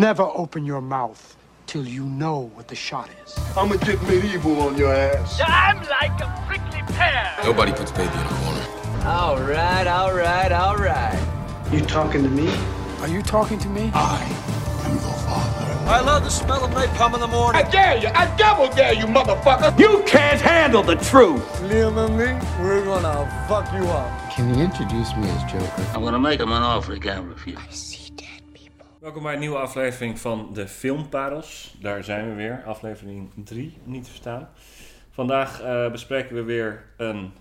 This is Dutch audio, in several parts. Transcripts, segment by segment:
never open your mouth till you know what the shot is. I'ma get medieval on your ass. I'm like a prickly pear. Nobody puts baby in a corner. All right, all right, all right. You talking to me? Are you talking to me? I am your father. I love the smell of napalm in the morning. I dare you. I double dare you, motherfucker. You can't handle the truth. Liam and me, we're gonna fuck you up. Can you introduce me as Joker? I'm gonna make him an offer he can't refuse. Welkom bij een nieuwe aflevering van de Filmparels. Daar zijn we weer, aflevering 3, niet te verstaan. Vandaag eh, bespreken we weer een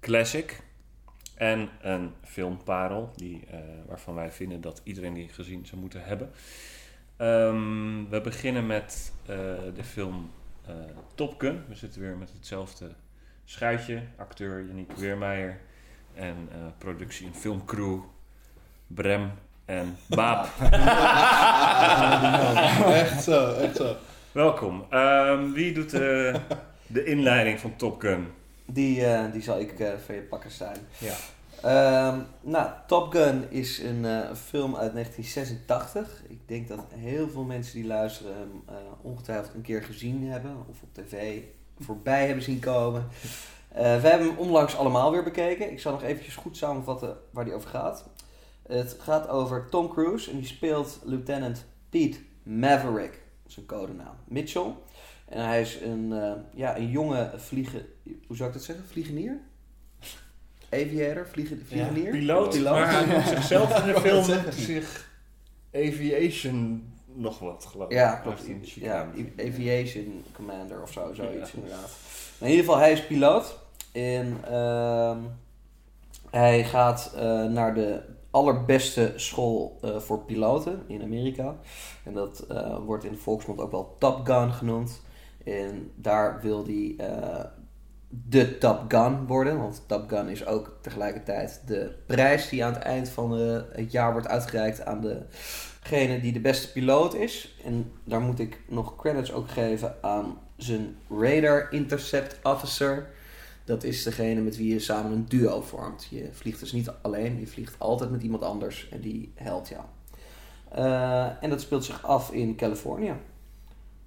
classic en een filmparel, die, eh, waarvan wij vinden dat iedereen die gezien zou moeten hebben. Ehm, we beginnen met eh, de film Top Gun. We zitten weer met hetzelfde schuitje. Acteur Yannick Weermeijer en productie en filmcrew Brem en Baap. Echt zo, echt zo. Welkom. Ehm, wie doet de, de inleiding van Top Gun? Die, eh, die zal ik eh voor je pakken zijn. Ja. Ehm, nou, Top Gun is een eh, film uit 1986. Ik denk dat heel veel mensen die luisteren hem eh, ongetwijfeld een keer gezien hebben. Of op tv voorbij hebben zien komen. Eh, we hebben hem onlangs allemaal weer bekeken. Ik zal nog eventjes goed samenvatten waar die over gaat. Het gaat over Tom Cruise en die speelt Lieutenant Pete Maverick. Een codenaam. Mitchell. En hij is een, eh, ja, een jonge vliegen... Hoe zou ik dat zeggen? Vliegenier? Aviator? Vliegen, vliegenier? Piloot, maar hij noemt zichzelf in de film zich Aviation nog wat, geloof ik. Ja, klopt. Ja. Aviation Commander of zo, zoiets Ja. inderdaad. Maar in ieder geval, hij is piloot. En ehm, hij gaat eh, naar de allerbeste school eh, voor piloten in Amerika. En dat eh, wordt in de volksmond ook wel Top Gun genoemd. En daar wil hij eh, de Top Gun worden. Want Top Gun is ook tegelijkertijd de prijs die aan het eind van het jaar wordt uitgereikt aan degene die de beste piloot is. En daar moet ik nog credits ook geven aan zijn Radar Intercept Officer. Dat is degene met wie je samen een duo vormt. Je vliegt dus niet alleen, je vliegt altijd met iemand anders en die helpt jou. Eh, en dat speelt zich af in Californië.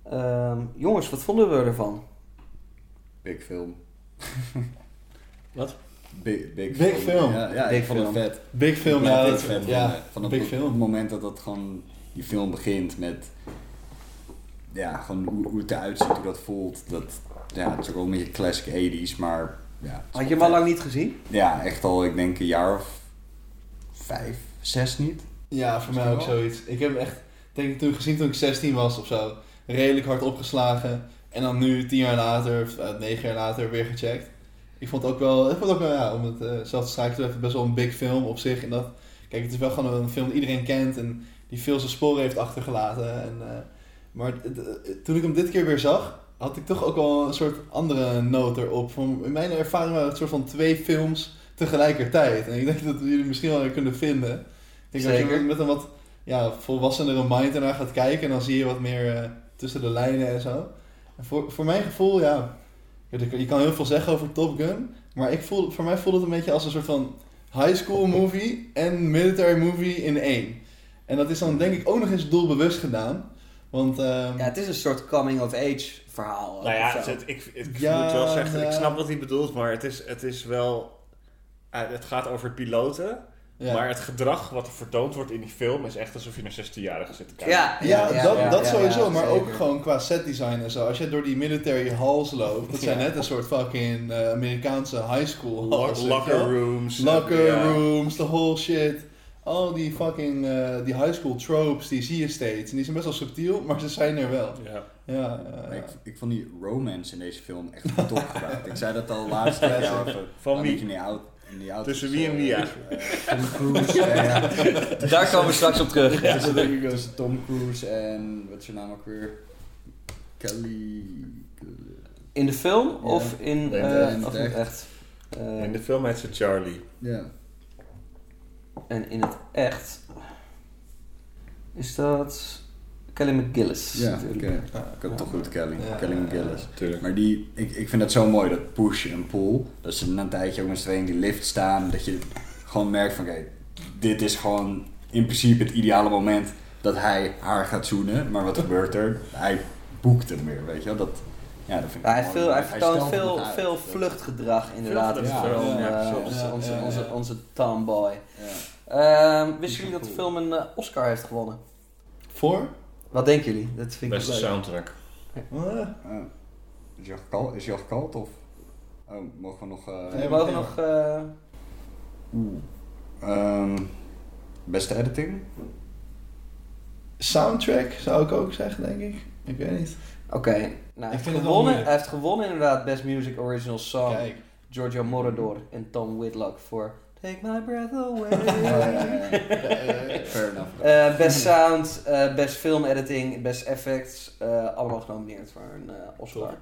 Ehm, jongens, wat vonden we ervan? Big film. Wat? Big, big, Big film. Ja, ja Big ik vond film. het vet. Big film, ja. Dat, fan ja, van, van het, big op film. het moment dat dat gewoon die film begint met ja, gewoon hoe, hoe het eruit ziet, hoe dat voelt. Dat, ja, het is ook wel een beetje classic 80s, maar ja. Had je hem al lang niet gezien? Ja, echt al, ik denk een jaar of vijf, zes niet. Ja, voor mij ook zoiets. Ik heb hem echt, denk ik, toen gezien toen ik 16 was of zo. Redelijk hard opgeslagen. En dan nu, tien jaar later, of eh, negen jaar later, weer gecheckt. Ik vond het ook wel, ik vond ook wel, ja, om het eh, zelf te strijken treffen, best wel een big film op zich. En dat, kijk, het is wel gewoon een film die iedereen kent en die veel zijn sporen heeft achtergelaten. En, eh, maar toen ik hem dit keer weer zag, had ik toch ook wel een soort andere noot erop. Van, in mijn ervaring waren het soort van twee films tegelijkertijd. En ik denk dat jullie misschien wel weer kunnen vinden. Ik denk dat Zeker. je met een wat ja, volwassenere mind ernaar gaat kijken en dan zie je wat meer eh, tussen de lijnen en zo. En voor, voor mijn gevoel, ja, je je kan heel veel zeggen over Top Gun, maar ik voel, voor mij voelt het een beetje als een soort van high school movie en military movie in één. En dat is dan denk ik ook nog eens doelbewust gedaan. Want ehm, Ja, het is een soort coming-of-age verhaal. Nou ja, of het, ik, ik Ja, moet wel zeggen, ik snap wat hij bedoelt, maar het is, het is wel... het gaat over piloten, ja. maar het gedrag wat er vertoond wordt in die film is echt alsof je naar 16-jarigen zit te kijken. ja, Ja, dat, ja, dat ja, sowieso, ja, maar zeker. ook gewoon qua setdesign en zo. Als je door die military halls loopt, dat zijn Ja. net een soort fucking eh, Amerikaanse high school halls. locker rooms. Locker ja. rooms, the whole shit. Al die fucking, eh, die high school tropes, die zie je steeds. En die zijn best wel subtiel, maar ze zijn er wel. Ja. Ja, ja, ja. ik, ik vond die romance in deze film echt top gebruikt. Ik zei dat al laatst tegen jou. Over, Van een wie? beetje in die auto, in die auto's, Tussen wie en eh, wie, ja? eh, Tom Cruise. ja, ja. Daar komen we straks op terug. Ja. Tussen, denk ik, tussen Tom Cruise en, wat is zijn naam ook weer? Kelly... In de film Ja. of in, eh, in het of in het echt. echt? Eh, In de film heet ze Charlie. Ja. En in het echt is dat Kelly McGillis. Ja, natuurlijk. oké. Ik had toch goed Kelly. Ja, Kelly ja, McGillis. Maar die, ik, ik vind dat zo mooi, dat push en pull. Dat ze na een tijdje ook met z'n tweeën in die lift staan. Dat je gewoon merkt van, oké, dit is gewoon in principe het ideale moment dat hij haar gaat zoenen. Maar wat gebeurt er? Hij boekt hem weer, weet je wel. Dat, ja, dat vind ik Ja, hij, veel, hij stelt vertoont veel, veel vluchtgedrag inderdaad in de vluchtgedrag, film. ja, eh, ja, onze, ja, onze, ja, ja. onze, onze tomboy. Ja. Ehm, wisten jullie dat de film een eh, Oscar heeft gewonnen? Voor? Wat denken jullie? Dat vind ik Beste soundtrack. Eh, is hij al gekald? Is al gekald of? Oh, mogen we nog... eh, We mogen nog... eh. Ehm, beste editing? soundtrack zou ik ook zeggen, denk ik. Ik weet niet. Oké, nou, hij, heeft gewonnen, hij heeft gewonnen inderdaad Best Music Original Song. Kijk. Giorgio Moroder en Tom Whitlock voor Take My Breath Away. Fair enough. Eh, best Sound, eh, Best Film Editing, Best Effects, eh, allemaal genomineerd voor een eh, Oscar.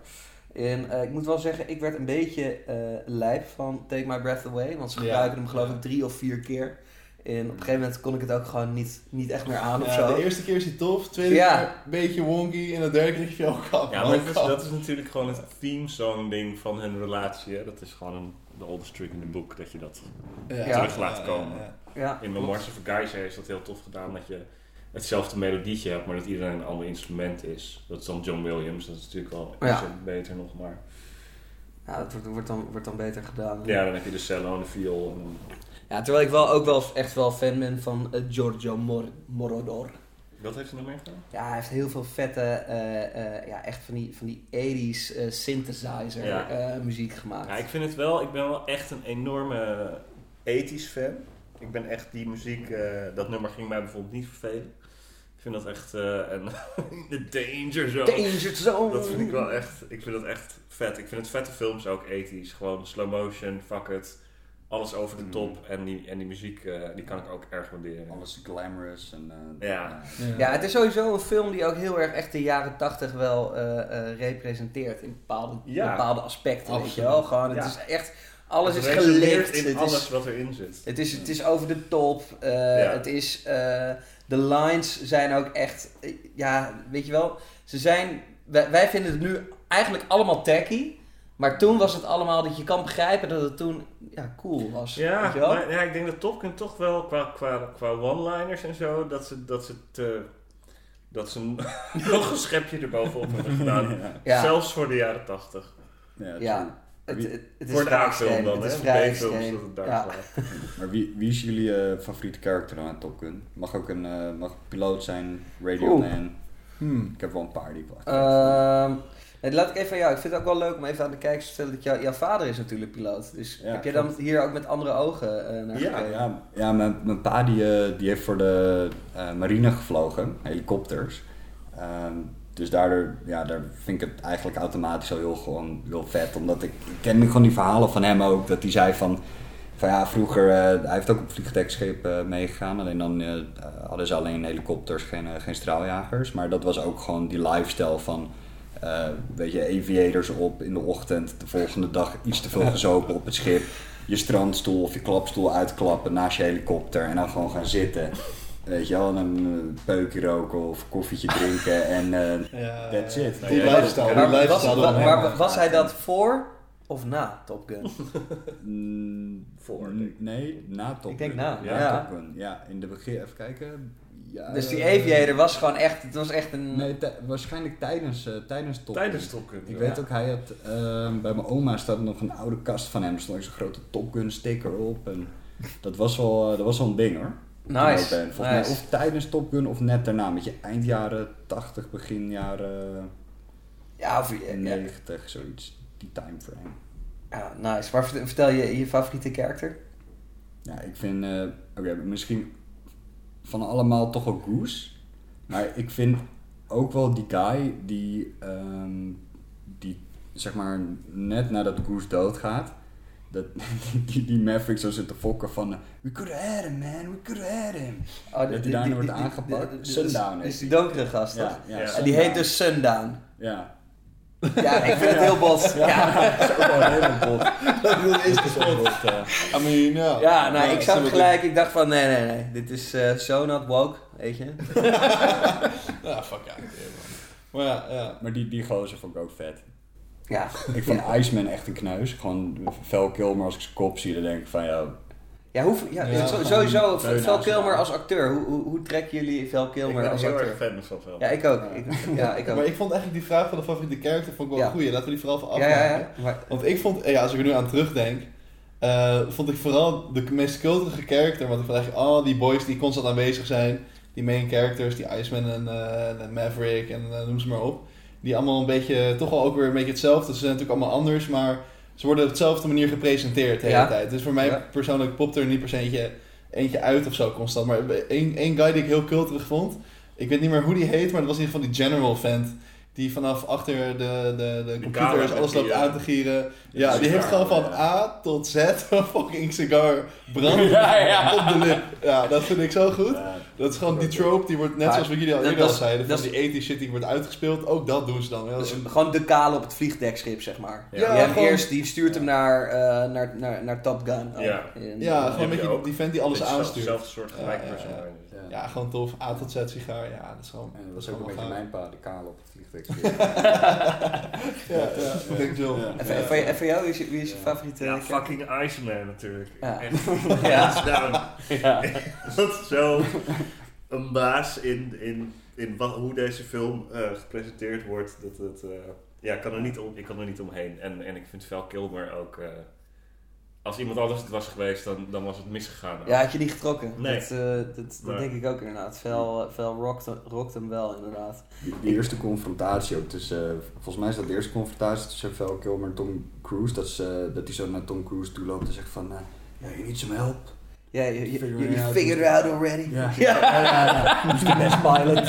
En eh, ik moet wel zeggen, ik werd een beetje eh lijp van Take My Breath Away, want ze Ja. gebruiken hem geloof ik drie of vier keer. En op een gegeven moment kon ik het ook gewoon niet, niet echt meer aan of Ja, zo. de eerste keer is hij tof, de tweede Ja. keer een beetje wonky en de derde keer is hij ook kap. Ja, maar dat is, dat is natuurlijk gewoon het theme song ding van hun relatie. Hè? Dat is gewoon een, de oldest trick in the book, dat je dat terug laat komen. Ja, In Memoirs of a Geyser is dat heel tof gedaan, dat je hetzelfde melodietje hebt, maar dat iedereen een ander instrument is. Dat is dan John Williams, dat is natuurlijk wel beter nog, maar... Ja, dat wordt, wordt, dan, wordt dan beter gedaan. Ja, dan heb je de cello en de viool. En, Ja, terwijl ik wel ook wel echt wel fan ben van eh, Giorgio Mor Moroder. wat heeft hij nog meer gedaan? Ja, hij heeft heel veel vette, eh, eh, ja, echt van die, van die 80s eh, synthesizer Ja. muziek gemaakt. Ja, ik vind het wel, ik ben wel echt een enorme 80s fan. Ik ben echt die muziek, dat nummer ging mij bijvoorbeeld niet vervelen. Ik vind dat echt een de danger zone. Danger Zone! Dat vind ik wel echt, ik vind dat echt vet. Ik vind het vette films ook ethisch. Gewoon slow motion, fuck it. Alles over de top. En die, en die muziek, eh, die kan ik ook erg waarderen. Alles glamorous en... eh, Ja. Ja, het is sowieso een film die ook heel erg echt de jaren 80 wel eh, eh, representeert in bepaalde, Ja. bepaalde aspecten, weet je wel. Gewoon, het Ja. is echt, alles Het is gelikt. in Het alles is, wat erin zit. het, is, het is over de top. eh, Ja. Het is, eh, de lines zijn ook echt, ja, weet je wel. Ze zijn, wij, wij vinden het nu eigenlijk allemaal tacky. Maar toen was het allemaal dat je kan begrijpen dat het toen ja, cool was. Ja, weet je wel? maar ja, ik denk dat Top Gun toch wel qua, qua, qua one-liners en zo, dat ze, dat ze, te, dat ze nog een schepje erbovenop hebben gedaan. Ja. Zelfs voor de jaren 80. ja. Het, het, het is Voor de A-film extreem. dan, Het hè? is dat het daar Ja. Maar wie, wie is jullie eh, favoriete karakter dan aan Top Gun? Mag ook een eh, mag piloot zijn, radioman. Hmm. Ik heb wel een paar die ik wel Ehm, nee, laat ik even aan jou. Ik vind het ook wel leuk om even aan de kijkers te vertellen dat jou, jouw vader is natuurlijk piloot. Dus Ja, heb jij dan hier ook met andere ogen eh, naar Ja, gekeken? Ja, ja mijn, mijn pa die, eh, die heeft voor de eh, marine gevlogen, helikopters. Ehm, dus daardoor ja, daar vind ik het eigenlijk automatisch al heel, gewoon, heel vet. Omdat ik, ik ken gewoon die verhalen van hem ook. Dat hij zei van, van ja, vroeger, eh, hij heeft ook op vliegdekschip eh, meegegaan. Alleen dan hadden ze alleen helikopters, geen, geen straaljagers. Maar dat was ook gewoon die lifestyle van... eh weet je, aviators op in de ochtend, de volgende dag iets te veel gezopen op het schip. Je strandstoel of je klapstoel uitklappen naast je helikopter en dan gewoon gaan zitten. Weet je wel, dan een peukje roken of koffietje drinken en eh, Ja, that's it. Die Ja, lifestyle, die Maar, was, lifestyle wa- eromheen. maar was hij dat voor of na Top Gun? Mm, Voor. Nee, na Top Ik denk Gun. na, Ja, ja. Top Gun. Ja, in de begin, even kijken. Ja, Dus die eh, aviator was gewoon echt, het was echt een... Nee, waarschijnlijk tijdens, eh, tijdens Top Gun. Tijdens Top Gun. Ik ja. weet ook, hij had, ehm, bij mijn oma staat nog een oude kast van hem. Er stond zo'n grote Top Gun sticker op. En dat was wel, eh, dat was wel een ding hoor. Nice, Volgens nice. mij of tijdens Top Gun of net daarna. Met je eind jaren 80, begin jaren Ja, of, ja, 90, zoiets. Die timeframe. ja, nice. Maar vert- vertel je je favoriete karakter? Ja, ik vind, eh, oké, misschien van allemaal toch wel Goose. Maar ik vind ook wel die guy die, ehm, die zeg maar net nadat Goose doodgaat, dat, die, die Maverick zo zit te fokken van, we could have had him man, we could have had him. Oh, Dat die daarin wordt aangepakt. Sundown is die donkere gast, toch? Ja, ja, Ja. En die heet dus Sundown. Ja. Ja, ik vind het heel bot. Ja, Dat is ook wel een hele bot. Dat is de spot. I mean, ja. ja nou, ik zag gelijk. Ik dacht van, nee, nee, nee. Dit is eh so not woke, weet je. Ja, fuck out. Maar ja, ja. Maar die, die gozer vond ik ook vet. Ja. Ik vond Iceman echt een kneus. Gewoon fel kill, maar als ik zijn kop zie, dan denk ik van ja, Ja, hoe, ja, sowieso, aan Kilmer als acteur. Hoe, hoe, hoe trekken jullie Val Ik Kilmer ben als heel acteur? erg fan van. Ja, ik ook. Ik, ja, ik ook. Maar ik vond eigenlijk die vraag van de favoriete character vond ik wel een goeie. Laten we die vooral van afmaken. ja, ja. Maar, Want ik vond, ja, als ik er nu aan terugdenk, eh, vond ik vooral de meest cultige character. Want ik vond eigenlijk al die boys die constant aanwezig zijn, die main characters, die Iceman en, eh, en Maverick en eh, noem ze maar op. Die allemaal een beetje, toch wel ook weer een beetje hetzelfde. Ze zijn natuurlijk allemaal anders, maar ze worden op dezelfde manier gepresenteerd de hele Ja. tijd. Dus voor mij Ja. persoonlijk popt er niet per se eentje, eentje uit of zo constant. Maar één, één guy die ik heel cultig vond, ik weet niet meer hoe die heet, maar dat was in ieder geval die general vent. Die vanaf achter de, de, de computers kamer alles loopt eh, aan te gieren. Ja, die heeft gewoon van ja. A tot Z een fucking cigar branden Ja, ja. op de lip. Ja, dat vind ik zo goed. Ja. Dat is gewoon die trope, die wordt net Maar zoals wat jullie al eerder al is- zeiden, van dat is- die 80 shit die wordt uitgespeeld. Ook dat doen ze dan. wel. dus gewoon de kale op het vliegdekschip, zeg maar. Ja. die, gewoon- eerst, die stuurt hem naar, eh, naar, naar, naar Top Gun. Ja. En, ja, eh, gewoon een beetje die vent die alles aanstuurt. Hetzelfde soort gelijk Ja, ja, ja. Ja. Ja, gewoon tof. A tot Z sigaar. Ja, dat is gewoon... En dat was is ook een beetje gaaf. mijn pa, de kale op het vliegtuig. Ja, ja, ik denk. Ja. En voor- en voor jou- en wie is je, wie is je favoriete Ja, character? fucking Iceman natuurlijk. Ja. Echt, Ja. Ja. Dat is zo een baas in, in, in wat, hoe deze film eh, gepresenteerd wordt. Dat het, eh, ja, ik kan, er niet om, ik kan er niet omheen. En, en ik vind Val Kilmer ook... eh, als iemand anders het was geweest, dan, dan was het misgegaan. Ja, had je niet getrokken. Nee. Dat, eh, dat, dat Nee. denk ik ook inderdaad. Vel, Vel rockt, rockt hem wel inderdaad. Die, die eerste confrontatie ook tussen, eh, volgens mij is dat de eerste confrontatie tussen Val Kilmer en Tom Cruise. Dat, ze, dat hij zo naar Tom Cruise toe loopt en zegt van, eh, ja, you need some help. Ja, je, je, je, it you out. figured it out already. Ja. Ja. ja, ja. Who's the best pilot?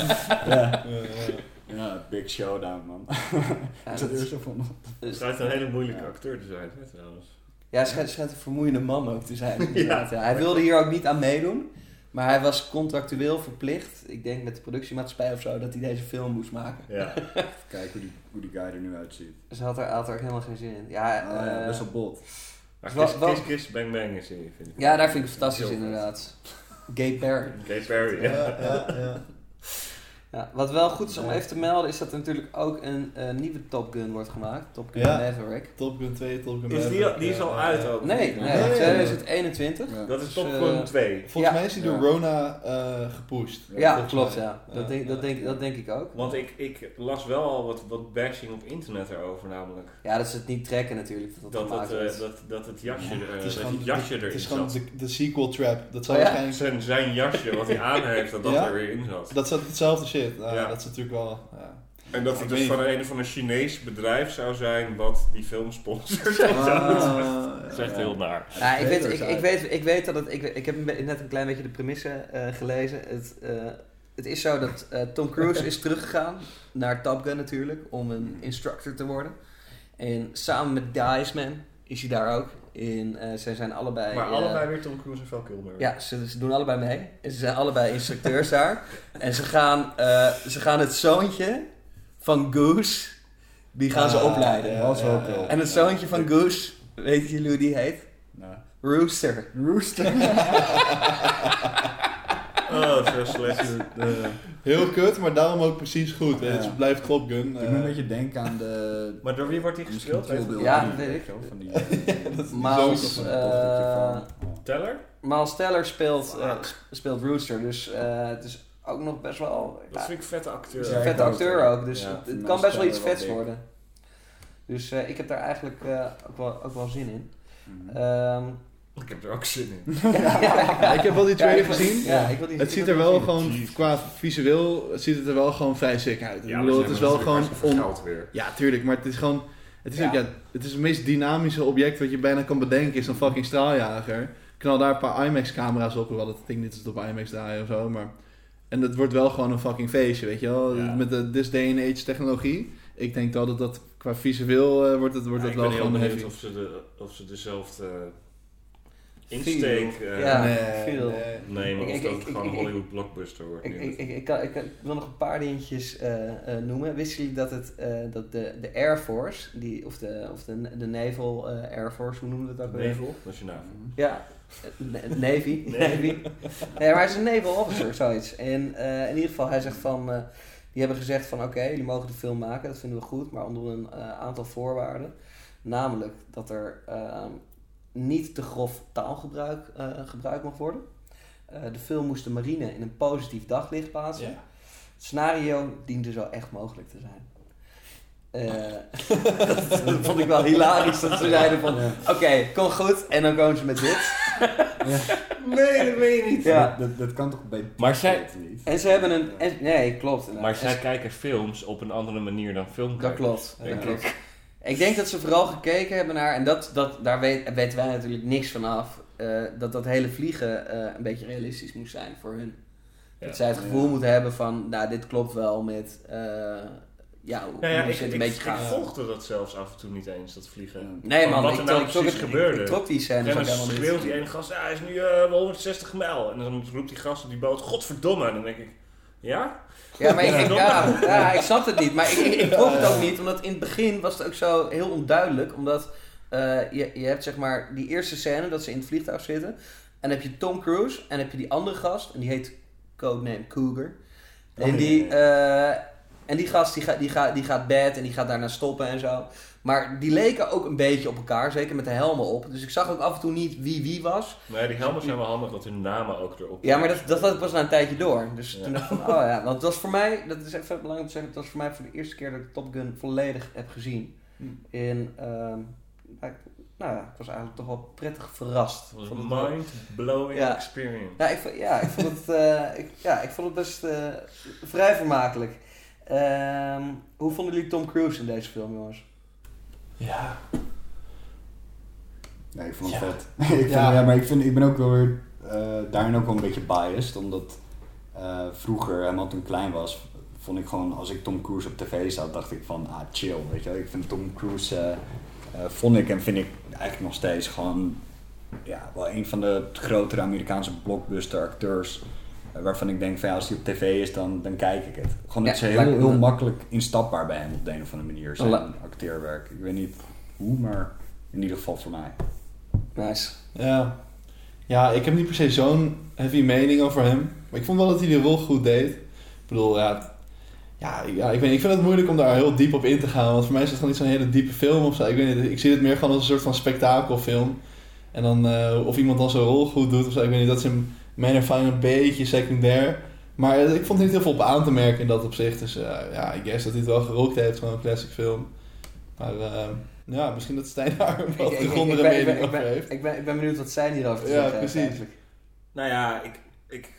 ja. Big showdown man. Ja, dat- eerst zo van, Het schijnt een hele moeilijke acteur te zijn, hè, trouwens. Ja, hij schijnt, schijnt een vermoeiende man ook te zijn. inderdaad, ja. Hij wilde hier ook niet aan meedoen. Maar hij was contractueel verplicht, ik denk met de productiemaatschappij of zo, dat hij deze film moest maken. Ja. kijk hoe die, hoe die guy er nu uitziet. Dus hij had er, had er helemaal geen zin in. Ja, Ah, ja, eh, best wel bot. Maar wel- Kiss, Kiss, Bang Bang is vind ik. ja, daar vind ik het fantastisch inderdaad. Gay Perry. Gay Perry, ja. Ja, ja, ja. Wat wel goed is om Ja. even te melden, is dat er natuurlijk ook een eh, nieuwe Top Gun wordt gemaakt. Top Gun Ja. Maverick. Top Gun 2, Top Gun Is die, Maverick, die is ja, al uit ja. ook? Nee, nee, Nee. 2021. Ja. Dat is Dus, Top eh, Gun 2. Volgens Ja. mij is die door Ja. Rona eh, gepusht. Ja, klopt, mij. ja. Dat, denk, dat, denk, dat denk ik ook. Want ik, ik las wel al wat, wat bashing op internet erover, namelijk. Ja, dat is het niet trekken natuurlijk, dat dat, Dat het, eh, wordt. dat, dat het jasje, er, Het is dat het jasje het erin is gewoon zat. de, de sequel trap. Dat zou Oh ja? waarschijnlijk... Zijn, zijn jasje wat hij aan heeft, dat dat er weer in zat. Dat is hetzelfde shit. Nou, Ja. Dat is natuurlijk wel... Ja. En dat het dus van een of een Chinees bedrijf zou zijn wat die film sponsort. Ah, dat is echt heel naar. Ja, ik, weet, ik, ik, weet, ik weet dat het. Ik, ik heb net een klein beetje de premisse eh, gelezen. Het, eh, het is zo dat eh, Tom Cruise is teruggegaan naar Top Gun natuurlijk om een instructor te worden. En samen met The Iceman is hij daar ook. In, eh, zij zijn allebei. Maar eh, allebei weer Tom Cruise en Val Kilmer. Ja, ze, ze doen allebei mee. En ze zijn allebei instructeurs daar. En ze gaan, eh, ze gaan het zoontje van Goose, die gaan ze Ah, opleiden. Dat wel cool. En het zoontje van Goose, weet jullie hoe die heet? Nou, Rooster. Rooster. Oh, zo slecht. Heel kut, maar daarom ook precies goed. hè. Het blijft Top Gun. Eh, me een beetje denken aan de... Maar door wie wordt hij Misschien gespeeld? Ja, drie, weet ik. zo, Van die, dat is die Miles, eh, Teller? Miles Teller speelt, eh, speelt Rooster, dus eh, het is ook nog best wel Dat vind ik een vette acteur. een ik vette ook, acteur ook, dus Ja, het, kan best wel iets wel vets worden. Dus eh, ik heb daar eigenlijk eh, ook, wel, ook wel zin in. Ik heb er ook zin in. Ja, ik heb wel die trailer ik gezien. Ja, ik wil die, Het ik ziet er wel zien. gewoon qua visueel, het ziet het er wel gewoon vrij sick uit. ik bedoel, het is wel gewoon on... Ja, tuurlijk, maar het is gewoon... Het is, Ja. ook, ja, het is het meest dynamische object wat je bijna kan bedenken, is een fucking straaljager. Knal daar een paar IMAX-camera's op, hoewel het ding niet is op IMAX draaien of zo, maar... En het wordt wel gewoon een fucking feestje, weet je wel? Ja. Met de this day and age technologie. Ik denk wel dat dat qua visueel eh, wordt het, wordt Ja, het ik wel ben heel gewoon benieuwd heavy. of ze, de, of ze dezelfde insteek eh, Ja. nee, veel. nee. nemen. Of Ik- dat ik- gewoon een Hollywood blockbuster wordt. Ik, nu. ik, ik, ik, kan, ik, kan- ik wil nog een paar dingetjes eh, eh, noemen. Wisten jullie dat, het, eh, dat de, de Air Force, die, of, de, of de, de Naval eh, Air Force, hoe noemen we dat ook weer? Naval? Dat is je naam. Ja, eh, na- Navy. Nee. Navy. Nee, maar hij is een naval officer, zoiets. En eh, in ieder geval, hij zegt van... eh, die hebben gezegd van, oké, jullie mogen de film maken, dat vinden we goed, maar onder een aantal voorwaarden. Namelijk dat er ehm, niet te grof taalgebruik eh, gebruikt mag worden. Eh, de film moest de marine in een positief daglicht plaatsen. Ja. Het scenario diende zo echt mogelijk te zijn. Eh, dat vond ik wel hilarisch dat ze zeiden van... Oké, kom goed. En dan komen ze met dit. Nee, dat weet je niet. Ja. Dat, dat kan toch bij Maar zij- niet? En ze hebben een... En, nee, klopt. inderdaad. Maar zij ze- kijken films op een andere manier dan film Dat klopt. denk Dat ik. klopt. Ik denk dat ze vooral gekeken hebben naar, en dat, dat, daar weet, weten wij natuurlijk niks van af, eh, dat dat hele vliegen eh, een beetje realistisch moest zijn voor hun. Ja. Dat zij het gevoel moeten hebben van, nou dit klopt wel met, eh, ja, hoe, Nou ja, hoe ik, ik, een beetje ik gaan. volgde dat zelfs af en toe niet eens, dat vliegen. Nee man, wat ik, er nou ik, trok precies het- gebeurde. ik trok die scènes En dan schreeuwt die ene gast, ja, hij is nu eh, wel 160 mijl. En dan roept die gast op die boot, godverdomme. En dan denk ik, ja? Ja, maar ik, ik, ja, ja, ik snap het niet. Maar ik, ik, ik trok het ook niet, omdat in het begin was het ook zo heel onduidelijk. Omdat eh, je, je hebt zeg maar die eerste scène dat ze in het vliegtuig zitten. En dan heb je Tom Cruise en dan heb je die andere gast. En die heet codename Cougar. En Oh, die, eh, en die gast die, gaat die, gaat die gaat bad en die gaat daarna stoppen en zo. Maar die leken ook een beetje op elkaar, zeker met de helmen op. Dus ik zag ook af en toe niet wie wie was. Nee, die helmen zijn wel handig dat hun namen ook erop Ja, maar dat, dat ik pas na een tijdje door. Dus Ja. toen dacht ik van, oh ja. Want het was voor mij, dat is even belangrijk om te zeggen, het was voor mij voor de eerste keer dat ik Top Gun volledig heb gezien. In, ehm, nou, ik- nou ja, ik was eigenlijk toch wel prettig verrast. Was een mind-blowing Ja. experience. Ja, ik, vond- ja, ik vond het, eh, ik, ja, ik vond het best eh, vrij vermakelijk. Ehm, hoe vonden jullie Tom Cruise in deze film, jongens? Ja. Nee, ik vond het Ja. vet. ik, vind, Ja. maar ik, vind, ik ben ook wel weer eh, daarin ook wel een beetje biased. Omdat eh, vroeger, helemaal toen ik klein was, vond ik gewoon, als ik Tom Cruise op tv zat, dacht ik van, ah chill, weet je wel. Ik vind Tom Cruise, eh, eh, vond ik en vind ik eigenlijk nog steeds gewoon, ja, wel een van de grotere Amerikaanse blockbuster acteurs. Eh, waarvan ik denk van ja, als hij op tv is, dan, dan kijk ik het. Gewoon, het Ja, heel, me- heel makkelijk instapbaar bij hem op de een of andere manier, zijn La- acteerwerk. Ik weet niet hoe, maar in ieder geval voor mij. Nice. Ja. Ja, ik heb niet per se zo'n heavy mening over hem. Maar ik vond wel dat hij de rol goed deed. Ik bedoel, ja... Ja, ja ik, weet, niet, ik vind het moeilijk om daar heel diep op in te gaan. Want voor mij is het gewoon niet zo'n hele diepe film of zo. Ik, weet niet, ik zie het meer gewoon als een soort van spektakelfilm. En dan eh, of iemand dan zijn rol goed doet of zo. Ik weet niet, dat is in mijn ervaring een beetje secundair. Maar ik vond er niet heel veel op aan te merken in dat opzicht. Dus eh, ja, ik guess dat hij het wel gerokt heeft. Gewoon een classic film. Maar eh, ja, misschien dat Stijn daar een wat ben- ik mening over heeft. Ik ben, ik ben benieuwd wat zij hierover te Ja, zeggen precies. eigenlijk. Nou ja, ik, ik,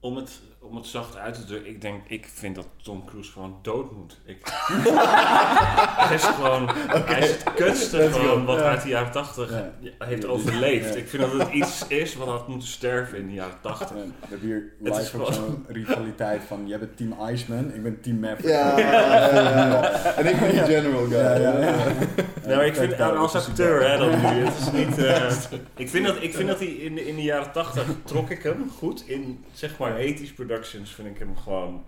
om, het, om het zacht uit te drukken, ik denk, ik vind dat Tom Cruise gewoon dood moet. Ik, hij is gewoon, hij is het kutste gewoon wat Ja. uit de jaren 80 Ja. heeft overleefd. Ja. Ik vind dat het iets is wat had moeten sterven in de jaren 80. We hebben hier Het is live gewoon- zo'n rivaliteit van, jij bent team Iceman, ik ben team Maverick. Ja, ja, ja, ja. En ik ben de general guy. Ja, ja, ja. Nee, maar ik vind als dat acteur, hè, dan nu. Het is niet. eh, ik, vind dat, ik vind dat hij in de, in de jaren 80 trok ik hem goed. In zeg maar ethisch productions vind ik hem gewoon.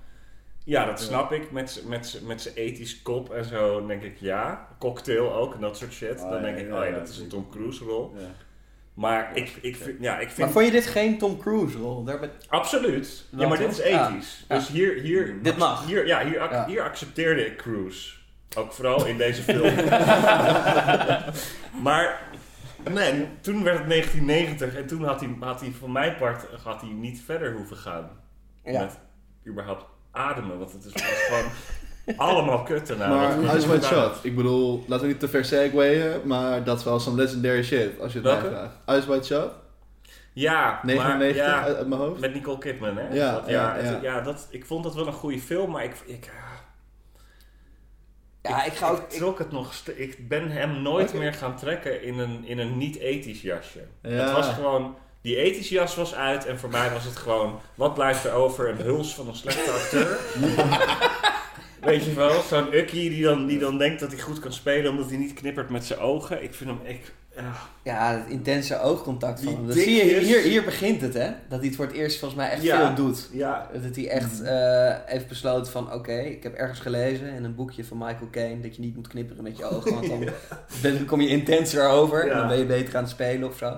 Ja, dat snap ik. Met, met, met zijn ethisch kop en zo. Dan denk ik ja. Cocktail ook en dat soort shit. Oh, dan denk ik, oh ja, dat is een. Tom Cruise rol. Ja. Maar ik, ik, vind, ja, ik Maar vind. vond je dit geen Tom Cruise rol? Daar ben... Absoluut. Ja, maar dit is ethisch. Ja. Dus hier, hier, Dit mag. Hier, ja, hier, ac- Ja. hier accepteerde ik Cruise. Ook vooral in deze film. maar nee, toen werd het 1990 en toen had hij, had hij van mijn part had hij niet verder hoeven gaan. Ja. Met überhaupt ademen. Want het is gewoon allemaal kut daarna. Maar Ice White Shot, ik bedoel, laten we niet te ver segwayen, maar dat is wel zo'n legendary shit, als je het mij Welke? vraagt. Ice White Shot, Ja, 99 maar, ja, uit, uit mijn hoofd. met Nicole Kidman, hè? Ja, Dat- ja, het- ja. ja, dat, ik vond dat wel een goede film, maar ik, ik, Ja, ik ga ook... Ik trok het nog. Ik ben hem nooit meer gaan trekken in een, in een niet-ethisch jasje. Ja. Het was gewoon. Die ethische jas was uit en voor mij was het gewoon. Wat blijft er over? Een huls van een slechte acteur. Weet je wel, zo'n Ukkie die dan, die dan denkt dat hij goed kan spelen omdat hij niet knippert met zijn ogen. Ik vind hem. Ik, ja. Ja, het intense oogcontact van hem. Dat zie je, hier, hier begint het, hè? Dat hij het voor het eerst volgens mij echt Ja. veel doet. ja. Dat hij echt eh, heeft besloten van... Oké, ik heb ergens gelezen in een boekje van Michael Caine... dat je niet moet knipperen met je ogen, want dan ben- kom je intenser over... en dan ben je beter aan het spelen of zo.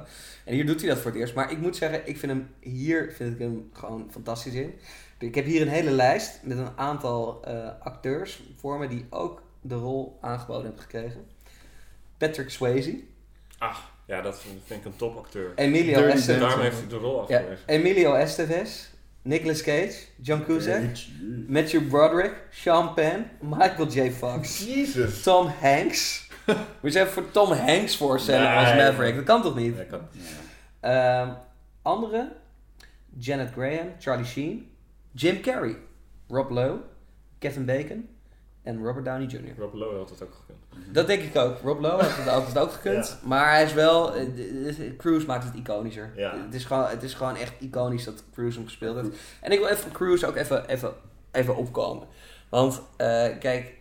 En hier doet hij dat voor het eerst. Maar ik moet zeggen, ik vind hem hier vind ik hem gewoon fantastisch in. Ik heb hier een hele lijst met een aantal eh, acteurs voor me... die ook de rol aangeboden hebben gekregen. Patrick Swayze. Ah, ja, dat vind ik een topacteur. Emilio Estevez. Daarom heeft hij de rol Ja, afgewezen. Emilio Estevez, Nicolas Cage, John Cusack, Matthew Broderick, Sean Penn, Michael J. Fox, Jesus. Tom Hanks. We zijn voor Tom Hanks voorstellen als. Maverick. Dat kan toch niet? Ja, kan. Ehm andere, Janet Graham, Charlie Sheen, Jim Carrey, Rob Lowe, Kevin Bacon en Robert Downey Jr. Rob Lowe had het ook gekund. Dat denk ik ook. Rob Lowe had het altijd ook gekund. Maar hij is wel... eh, de- de- Cruise maakt het iconischer. Ja. Het, is gewoon, het is gewoon echt iconisch dat Cruise hem gespeeld heeft. En ik wil even Cruise ook even, even, even opkomen. Want eh, kijk,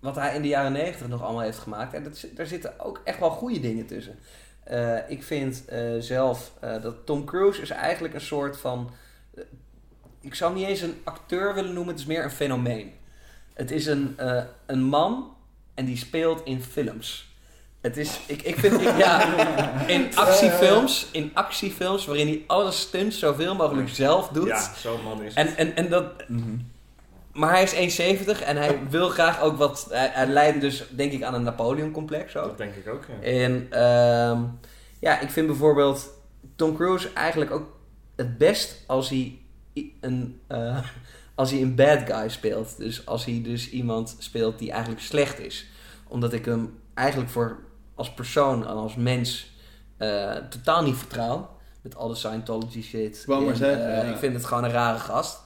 wat hij in de jaren negentig nog allemaal heeft gemaakt... En dat, daar zitten ook echt wel goede dingen tussen. Eh, ik vind eh, zelf eh, dat Tom Cruise is eigenlijk een soort van... ik zou hem niet eens een acteur willen noemen. Het is meer een fenomeen. Het is een, eh, een man en die speelt in films. Het is, ik, ik vind, ik, ja, in actiefilms, in actiefilms waarin hij alle stunts zoveel mogelijk zelf doet. Ja, zo'n man is En, en, en dat, maar hij is 1,70 en hij wil graag ook wat, hij, hij leidt dus denk ik aan een Napoleon-complex ook. Dat denk ik ook, ja. En ehm, ja, ik vind bijvoorbeeld Tom Cruise eigenlijk ook het best als hij een, eh, als hij een bad guy speelt. Dus als hij dus iemand speelt die eigenlijk slecht is. Omdat ik hem eigenlijk voor als persoon en als mens eh, totaal niet vertrouw. Met alle Scientology shit. wou maar En, zeggen, eh, ja. Ik vind het gewoon een rare gast.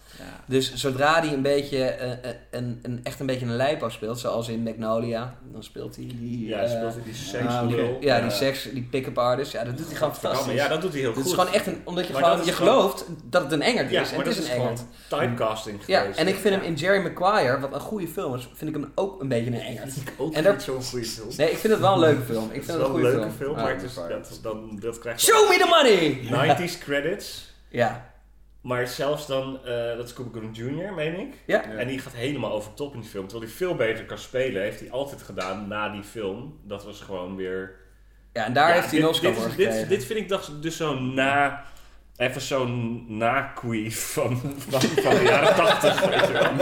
Dus zodra hij een beetje, eh, eh, een, een, echt een beetje een lijpo speelt, zoals in Magnolia, dan speelt hij die... Ja, eh, speelt hij die seks ah, ja, die seks, die pick-up artist, ja, dat doet hij gewoon fantastisch. Ja, dat doet hij heel Het goed. is gewoon echt een, omdat je Maar gewoon, je gewoon- gelooft dat het een engert Ja, is. En maar het dat is is een gewoon engert. typecasting Ja, geweest. en ik vind hem in Jerry Maguire, wat een goede film is, vind ik hem ook een beetje een engert. ook en daar- niet zo'n goede film. Nee, ik vind het wel een leuke film. Ik Het is vind het wel een goede leuke film. film, maar het dat, dan, dat krijgt Show me the money! 90s credits. Ja. Maar zelfs dan, eh, dat is Cuba Gooding Jr., meen ik. Ja. En die gaat helemaal over top in die film. Terwijl hij veel beter kan spelen, heeft hij altijd gedaan na die film. Dat was gewoon weer... Ja, en daar Ja, heeft hij een dit- Oscar dit, voor dit, dit vind ik toch dus zo'n na... Even zo'n na-queef van, van, van de jaren 80, weet je wel.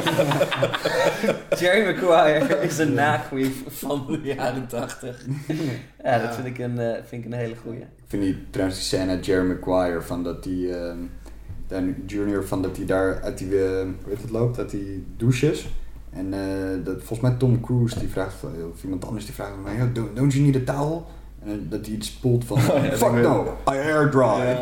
Jerry Maguire is een naqueef van de jaren 80. Ja, dat vind ik een, eh, vind ik een hele goeie. Ik vind die, trouwens die scène Jerry Maguire van dat die ehm, Downey Junior van dat hij daar uit die, eh, hoe heet het loopt, uit die douches. En eh, dat, volgens mij Tom Cruise die vraagt, van- of iemand anders die vraagt van mij, "Yo, don't, don't you need a towel? En eh, dat hij het spoelt van, fuck no, I air dry.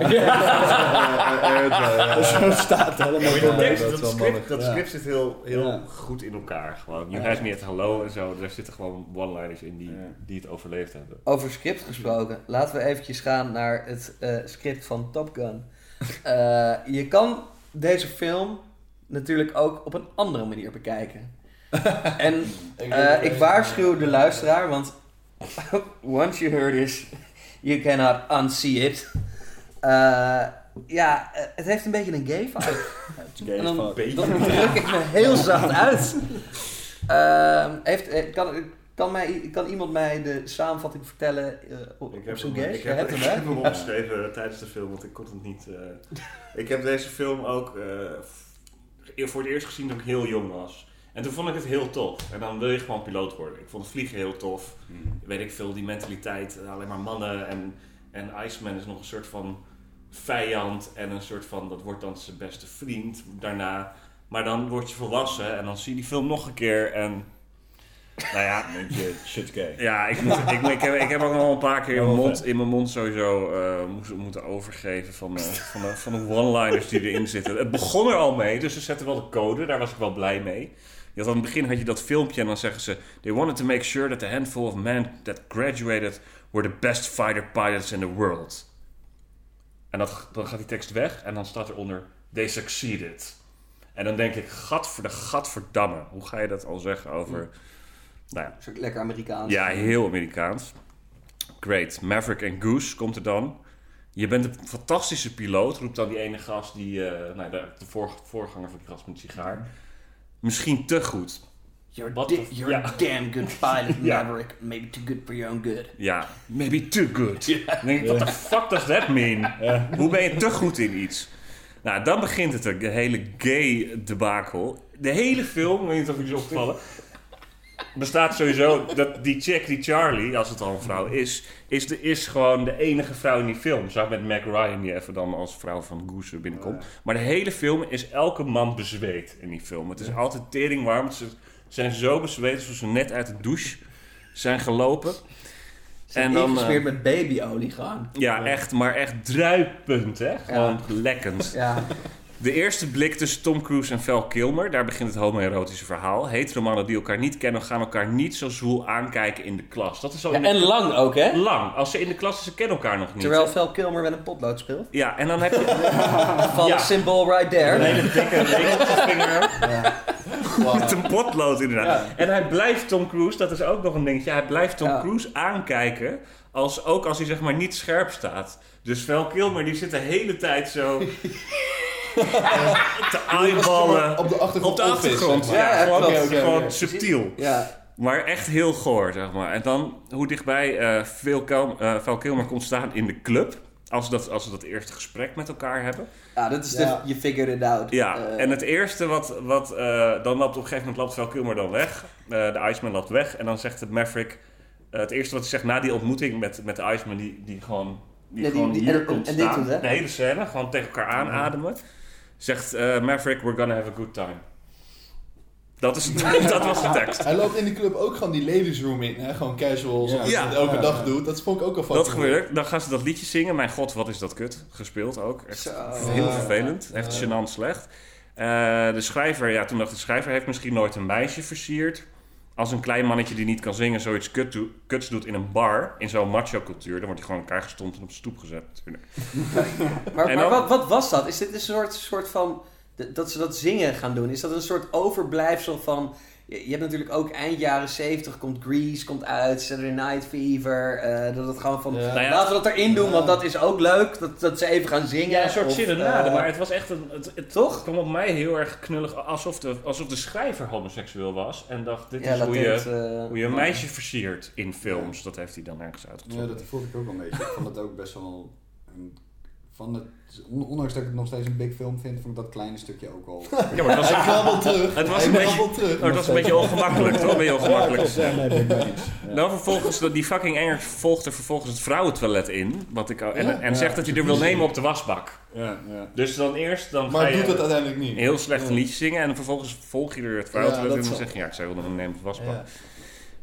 Zo staat het helemaal dat, dat dat, script, dat Ja. script zit heel, heel Ja. goed in elkaar. Gewoon. You has me at hello en zo. Daar zitten gewoon one-liners in die, Ja. die het overleefd hebben. Over script gesproken, laten we eventjes gaan naar het eh, script van Top Gun. Eh, je kan deze film natuurlijk ook op een andere manier bekijken. en eh, ik waarschuw de luisteraar, want once you heard this, you cannot unsee it. Eh, ja, eh, het heeft een beetje een gay vibe. En dan, dan druk ik me heel zacht uit. Ehm, heeft, eh, kan, kan, mij, kan iemand mij de samenvatting vertellen eh, op, op zijn gay? ik heb, ik hem, hè? heb hem opgeschreven tijdens de film, want ik kon het niet... eh. ik heb deze film ook eh, f- voor het eerst gezien toen ik heel jong was. En toen vond ik het heel tof. En dan wil je gewoon piloot worden. Ik vond het vliegen heel tof. Weet ik veel, die mentaliteit. eh, Alleen maar mannen. En, en Iceman is nog een soort van vijand. En een soort van, dat wordt dan zijn beste vriend daarna. Maar dan word je volwassen. En dan zie je die film nog een keer. En nou ja, Denk je, shit gay. ja, ik, moet, ik, ik, heb, ik heb ook al een paar keer in mijn mond, in mijn mond sowieso eh, moeten, moeten overgeven van, de, van, de, van de one-liners die erin zitten. Het begon er al mee, dus ze zetten wel de code, daar was ik wel blij mee. Je had aan het begin had je dat filmpje en dan zeggen ze... They wanted to make sure that the handful of men that graduated were the best fighter pilots in the world. En dat, dan gaat die tekst weg en dan staat eronder... They succeeded. En dan denk ik, gat voor de gadverdamme. Hoe ga je dat al zeggen over... Nou ja, lekker Amerikaans. ja, heel Amerikaans. Great. Maverick en Goose komt er dan. Je bent een fantastische piloot, roept dan die ene gast, die, eh, nou, de, de voor- voorganger van die gast met sigaar. Misschien te goed. You're, What di- the- you're ja. a damn good pilot, Ja. Maverick. Maybe too good for your own good. Ja, maybe too good. Dan denk ik, what the fuck does that mean? Hoe ben je te goed in iets? Nou, dan begint het, de hele gay debakel. De hele film, ik weet niet of jullie is opgevallen. Bestaat sowieso dat die chick, die Charlie, als het al een vrouw is, is, de, is gewoon de enige vrouw in die film. Samen met Meg Ryan, die even dan als vrouw van Goose binnenkomt. Maar de hele film is elke man bezweet in die film. Het is altijd tering warm. Ze zijn zo bezweet alsof ze net uit de douche zijn gelopen. En dan... eh, Ingesmeerd met babyolie gaan. ja, echt, maar echt druipend, hè? Gewoon lekkend. Ja. De eerste blik tussen Tom Cruise en Val Kilmer, daar begint het homoerotische verhaal. Hetero mannen die elkaar niet kennen, gaan elkaar niet zo zwoel aankijken in de klas. Dat is al Ja, en lang ook, hè? lang. Als ze in de klas zijn, ze kennen elkaar nog niet. Terwijl Val Kilmer met een potlood speelt. Ja, en dan heb je Van Ja. symbol right een there. hele dikke regeltjesvinger. Met een potlood inderdaad. En hij blijft Tom Cruise, dat is ook nog een dingetje, hij blijft Tom Ja. Cruise aankijken, als, ook als hij zeg maar niet scherp staat. Dus Val Kilmer die zit de hele tijd zo te eyeballen. Op de achtergrond. Op de achtergrond, opvissen, ja. Gewoon gewoon subtiel. Ja. Maar echt heel goor, zeg maar. En dan hoe dichtbij Val Kilmer komt staan in de club. Als ze, dat, als ze dat eerste gesprek met elkaar hebben. ja, dat is Ja. de you figured it out. Ja, Eh, en het eerste wat... wat eh, dan loopt op een gegeven moment loopt Val Kilmer dan weg. Eh, de Iceman loopt weg. En dan zegt het Maverick... het eerste wat hij zegt na die ontmoeting met, met de Iceman... Die, die gewoon, die Ja, die- gewoon die- hier en- komt en dit staan. doet, hè? De hele scène. Gewoon tegen elkaar aanademen. Zegt eh, Maverick, we're gonna have a good time. Dat, is, dat was de tekst. Hij loopt in de club ook gewoon die ladies room in. Hè? Gewoon casual, zoals Ja. hij dat elke dag doet. Dat vond ik ook al Dat fucking gebeurt. Dan gaan ze dat liedje zingen. Mijn god, wat is dat kut. Gespeeld ook. Echt Zo. heel vervelend. Echt gênant slecht. Eh, de schrijver, ja, toen dacht de schrijver heeft misschien nooit een meisje versierd. Als een klein mannetje die niet kan zingen zoiets kut kuts doet in een bar, in zo'n macho cultuur, dan wordt hij gewoon elkaar gestompt en op de stoep gezet natuurlijk. Maar, maar dan- wat, wat was dat? Is dit een soort, soort van... Dat ze dat zingen gaan doen? Is dat een soort overblijfsel van... Je je hebt natuurlijk ook eind jaren 70 komt Grease komt uit, Saturday Night Fever. eh, dat het gewoon van, Ja. Nou ja. laten we dat erin doen, want dat is ook leuk. Dat, dat ze even gaan zingen. Ja, een soort serenade, eh, maar het was echt een... Het, het Toch? kwam op mij heel erg knullig, alsof de, alsof de schrijver homoseksueel was. En dacht, dit ja, is hoe je, eh, hoe je een meisje versiert in films. Dat heeft hij dan ergens Ja, uitgetrokken. dat voelde ik ook wel een beetje. Ik vond het ook best wel... Een, van het, ondanks dat ik het nog steeds een big film vind, vond ik dat kleine stukje ook wel... Ja, maar het was, Hij terug. Het was een beetje- terug. maar het was een beetje ongemakkelijk, toch? Een beetje ongemakkelijk. Dan vervolgens, die fucking Engert volgt er vervolgens het vrouwentoilet in. Wat ik, en, Ja? en zegt dat hij er wil nemen op de wasbak. Ja, ja. Dus dan eerst dan ga Maar je doet het uiteindelijk niet. heel slecht een liedje zingen. En vervolgens volg je er het vrouwentoilet Ja, in. En dan zeg je, ja, ik wilde hem nemen op de wasbak.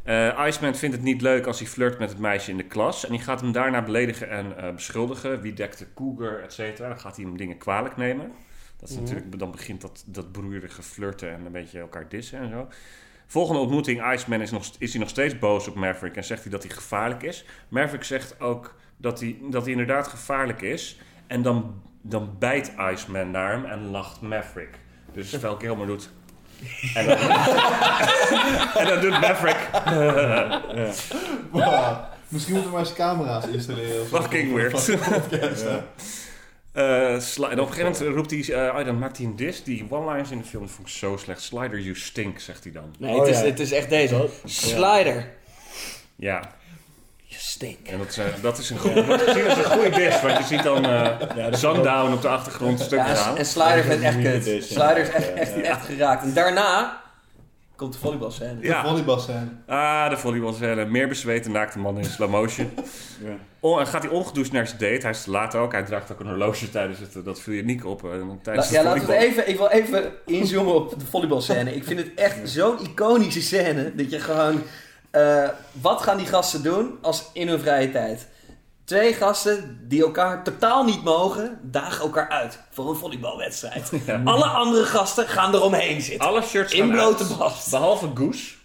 Ja. Eh, Iceman vindt het niet leuk als hij flirt met het meisje in de klas. En die gaat hem daarna beledigen en eh, beschuldigen. Wie dekt de cougar, et cetera. Dan gaat hij hem dingen kwalijk nemen. Dat is Mhm. natuurlijk, dan begint dat, dat broeierige flirten en een beetje elkaar dissen en zo. Volgende ontmoeting, Iceman is, nog, is hij nog steeds boos op Maverick en zegt hij dat hij gevaarlijk is. Maverick zegt ook dat hij, dat hij inderdaad gevaarlijk is. En dan, dan bijt Iceman naar hem en lacht Maverick. Dus Val Kilmer doet... En dan, en dan doet Maverick... Wow. Misschien moeten we maar eens camera's installeren. of zo. Fucking weird. Podcast. Eh, Sli- en op een gegeven moment roept hij, eh, oh, dan maakt hij een dis. Die one-liners in de film vond ik zo slecht. Slider, you stink, zegt hij dan. Nee, Oh, het, is, ja. het is echt deze. Slider. Ja, Je stink. en dat, is, eh, dat is een als een goede dis. Want je ziet dan eh Sundown op de achtergrond stuk Ja, gaan. en Slider vindt echt kut. Ja. Slider is echt, echt, echt geraakt. En daarna komt de volleybalscène. De Ja, volleybalscène. ah, de volleybalscène. Meer bezweten naakte man in slow motion. Ja. Oh, en gaat hij ongedoucht naar zijn date. Hij is te laat ook. Hij draagt ook een horloge tijdens het... Dat viel je niet op. eh, La- tijdens ja, de laten we volleybal. het even, ik wil even inzoomen op de volleybalscène. Ik vind het echt zo'n iconische scène. Dat je gewoon... eh, wat gaan die gasten doen als in hun vrije tijd? Twee gasten die elkaar totaal niet mogen, dagen elkaar uit voor een volleybalwedstrijd. Alle andere gasten gaan eromheen zitten. Alle shirts In blote bast. Behalve Goose.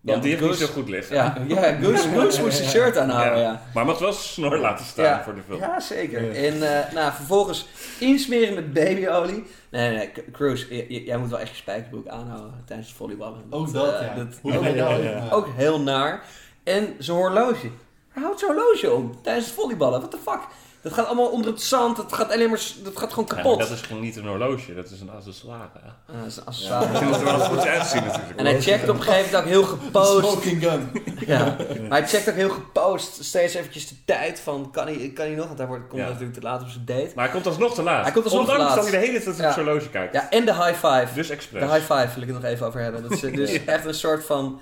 Want Ja, die heeft Goose- niet zo goed liggen. Ja, ja Goose, Goose moest zijn shirt aanhouden, ja. Ja. Maar mag wel zijn snor laten staan Ja. voor de film. Ja, zeker. En eh, nou, vervolgens insmeren met babyolie. Nee, nee, Cruz, jij moet wel echt je spijkerbroek aanhouden tijdens het volleyballen. Ook dat, Hoe nou? ja. Ja. ook heel naar. En zijn horloge. Hij houdt zijn horloge om tijdens het volleyballen. What the fuck? Dat gaat allemaal onder het zand. Dat gaat alleen maar... Dat gaat gewoon Ja, kapot. dat is geen- niet een horloge, dat is een accessoire. Ah, dat is een accessoire. Je moet er wel goed uitzien natuurlijk. En hij checkt op een gegeven moment ook heel gepost. Smoking gun. Ja. Maar hij checkt ook heel gepost steeds eventjes de tijd van... Kan hij, kan hij nog? Want hij wordt, komt Ja. natuurlijk te laat op zijn date. Maar hij komt alsnog te laat. Hij komt alsnog te Ondanks laat. dat hij de hele tijd op Ja. zijn horloge kijkt. Ja, en de high five. Dus De expres. high five wil ik het nog even over hebben. Dat is dus echt een soort van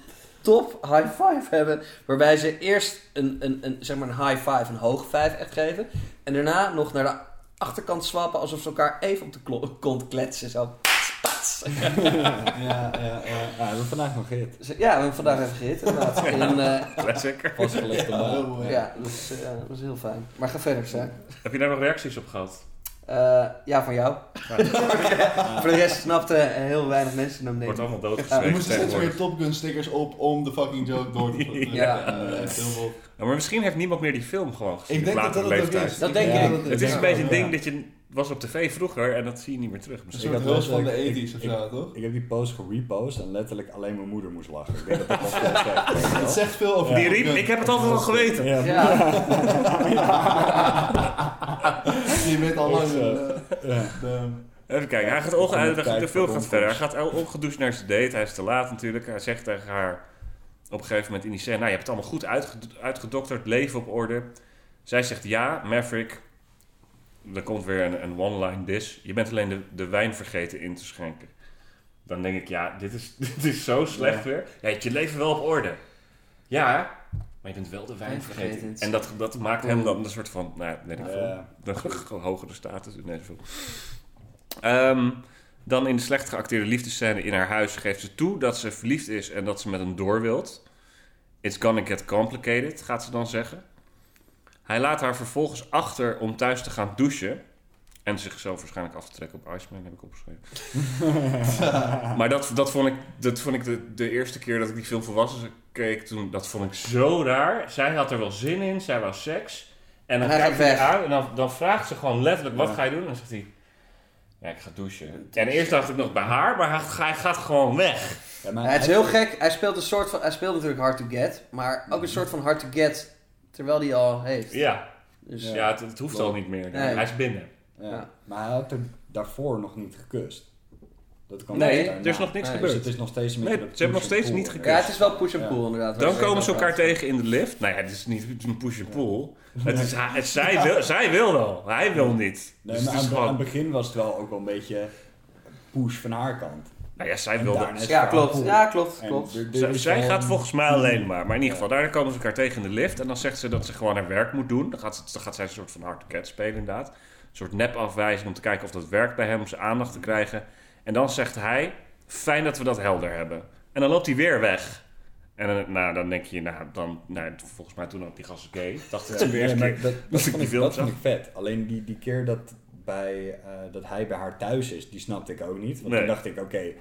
top high five hebben. Waarbij ze eerst een, een, een, zeg maar een high five, een hoge five echt geven. En daarna nog naar de achterkant swappen alsof ze elkaar even op de kont kletsen. Zo. Pats. Ja, ja, ja. Ja, we hebben vandaag nog gehit. Ja, we hebben vandaag even gehit inderdaad. Eh, Classic. Vastgelegd Ja, dus, eh, dat is heel fijn. Maar ga verder, Sam. Heb je daar nog reacties op gehad? Eh, ja, van jou. Voor de rest snapte heel weinig mensen hem Wordt allemaal Er doodgeschreven moesten steeds meer tegenwoordig. Top Gun stickers op om de fucking joke door te. Ja. Eh, echt heel veel. Ja, maar misschien heeft niemand meer die film gewoon gezien. Ik denk dat dat latere het ook leeftijd. is. Dat denk ik. dat Het is een beetje een Ja. ding dat je was op tv vroeger en dat zie je niet meer terug misschien. soort had van de letterlijk- 80s of ik- zo, toch? Ik heb die post gerepost en letterlijk alleen mijn moeder moest lachen. Ik denk dat dat zegt. Het zegt veel over Die ik heb het altijd al geweten. Ja, Ja, Je bent al lang... Eh, Even kijken, hij gaat onge- de film gaat verder. Hij gaat ongedoucht naar zijn date. Hij is te laat natuurlijk. Hij zegt tegen haar op een gegeven moment in die scène... Nou, je hebt het allemaal goed uitged- uitgedokterd, leven op orde. Zij zegt ja, Maverick. Dan komt weer een, een one-line diss. Je bent alleen de, de wijn vergeten in te schenken. Dan denk ik, ja, dit is, dit is zo slecht weer. Ja, je hebt je leven wel op orde. Ja, maar je bent wel de wijn vergeten. En dat, dat maakt hem dan een soort van, nou ja, weet ik veel, een hogere status in deze film. Ehm, dan in de slecht geacteerde liefdescène in haar huis geeft ze toe dat ze verliefd is en dat ze met hem door wilt. It's gonna get complicated, gaat ze dan zeggen. Hij laat haar vervolgens achter om thuis te gaan douchen. En zichzelf waarschijnlijk af te trekken op Iceman, heb ik opgeschreven. maar dat, dat vond ik, dat vond ik de, de eerste keer dat ik die film volwassen keek, toen, dat vond ik zo raar. Zij had er wel zin in, zij wou seks. En dan En hij kijkt hij aan en dan, dan vraagt ze gewoon letterlijk, wat Ja. ga je doen? En dan zegt hij, ja, ik ga douchen. En eerst dacht ik nog bij haar, maar hij, hij gaat gewoon weg. Ja, maar het is heel gek. Hij speelt een soort van. Hij speelt natuurlijk hard to get, maar ook een soort van hard to get terwijl hij al heeft. Ja, Dus ja het, het hoeft al niet meer. Nee. Hij is binnen. Ja. Maar hij had er daarvoor nog niet gekust. Dat kan Nee, er is nog niks Nee, Dus gebeurd. het is nog steeds een Nee, ze hebben nog steeds niet ja, het is wel push and Ja. pull inderdaad. Dan komen ze elkaar tegen in de lift. Nou ja, het is niet een push and pull. Het is, het, zij, wil, zij wil wel, hij wil niet. Nee, Dus maar het aan, aan het begin was het wel ook wel een beetje push van haar kant. Nou ja, zij wil dat. Ja, klopt. Ja, klopt. Klopt. Zij, gaat volgens mij alleen maar. Maar in ieder geval, daar komen ze elkaar tegen in de lift. En dan zegt ze dat ze gewoon haar werk moet doen. Dan gaat, ze, dan gaat zij een soort van hard get spelen inderdaad. Een soort nep-afwijzing om te kijken of dat werkt bij hem. Om zijn aandacht te krijgen. En dan zegt hij, fijn dat we dat helder hebben. En dan loopt hij weer weg. En dan, nou, dan denk je, nou, dan, nou, volgens mij toen ook die gast gay. Dacht ik toen weer dat, dat dat, ik vond ik, dat vond ik vet. Alleen die, die keer dat, bij, eh, dat hij bij haar thuis is, die snapte ik ook niet. Want Nee. toen dacht ik, oké,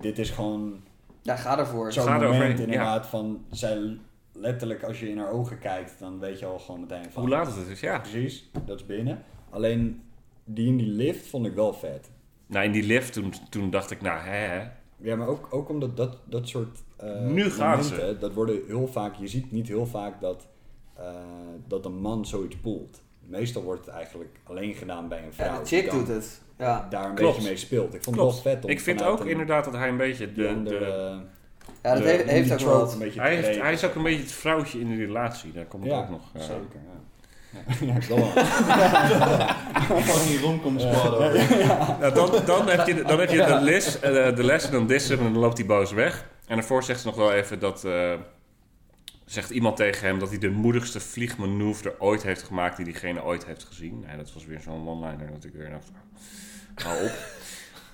dit is gewoon Ja, ga ervoor. zo'n Ga moment eroverheen, inderdaad van... Zij letterlijk, als je in haar ogen kijkt, dan weet je al gewoon meteen van... Hoe laat het is, ja. Precies, dat is binnen. Alleen die in die lift vond ik wel vet. Nou, in die lift, toen, toen dacht ik, nou, hè, hè. Ja, maar ook, ook omdat dat, dat soort eh, Nu gaan ze. dat worden heel vaak, je ziet niet heel vaak dat, eh, dat een man zoiets poelt. Meestal wordt het eigenlijk alleen gedaan bij een vrouw. Ja, de die chick dan doet het. Ja, Daar een Klopt. beetje mee speelt. Ik vond Klopt. het wel vet om Ik vind ook inderdaad dat hij een beetje die de... eh, ja dat de- heeft, die ook wel wat. een beetje hij, heeft, hij is ook een beetje het vrouwtje in de relatie. Daar komt het ja, ook nog. ja. zeker. Ja. Ja, ja, wel. Fucking romcom squad. Nou, dan, dan heb je, dan heb je de, les, eh, de les en dan dissen en dan loopt hij boos weg. En daarvoor zegt ze nog wel even dat... eh, zegt iemand tegen hem dat hij de moedigste vliegmanoeuvre ooit heeft gemaakt... die diegene ooit heeft gezien. Nou, dat was weer zo'n one-liner dat ik weer dacht... Hou op.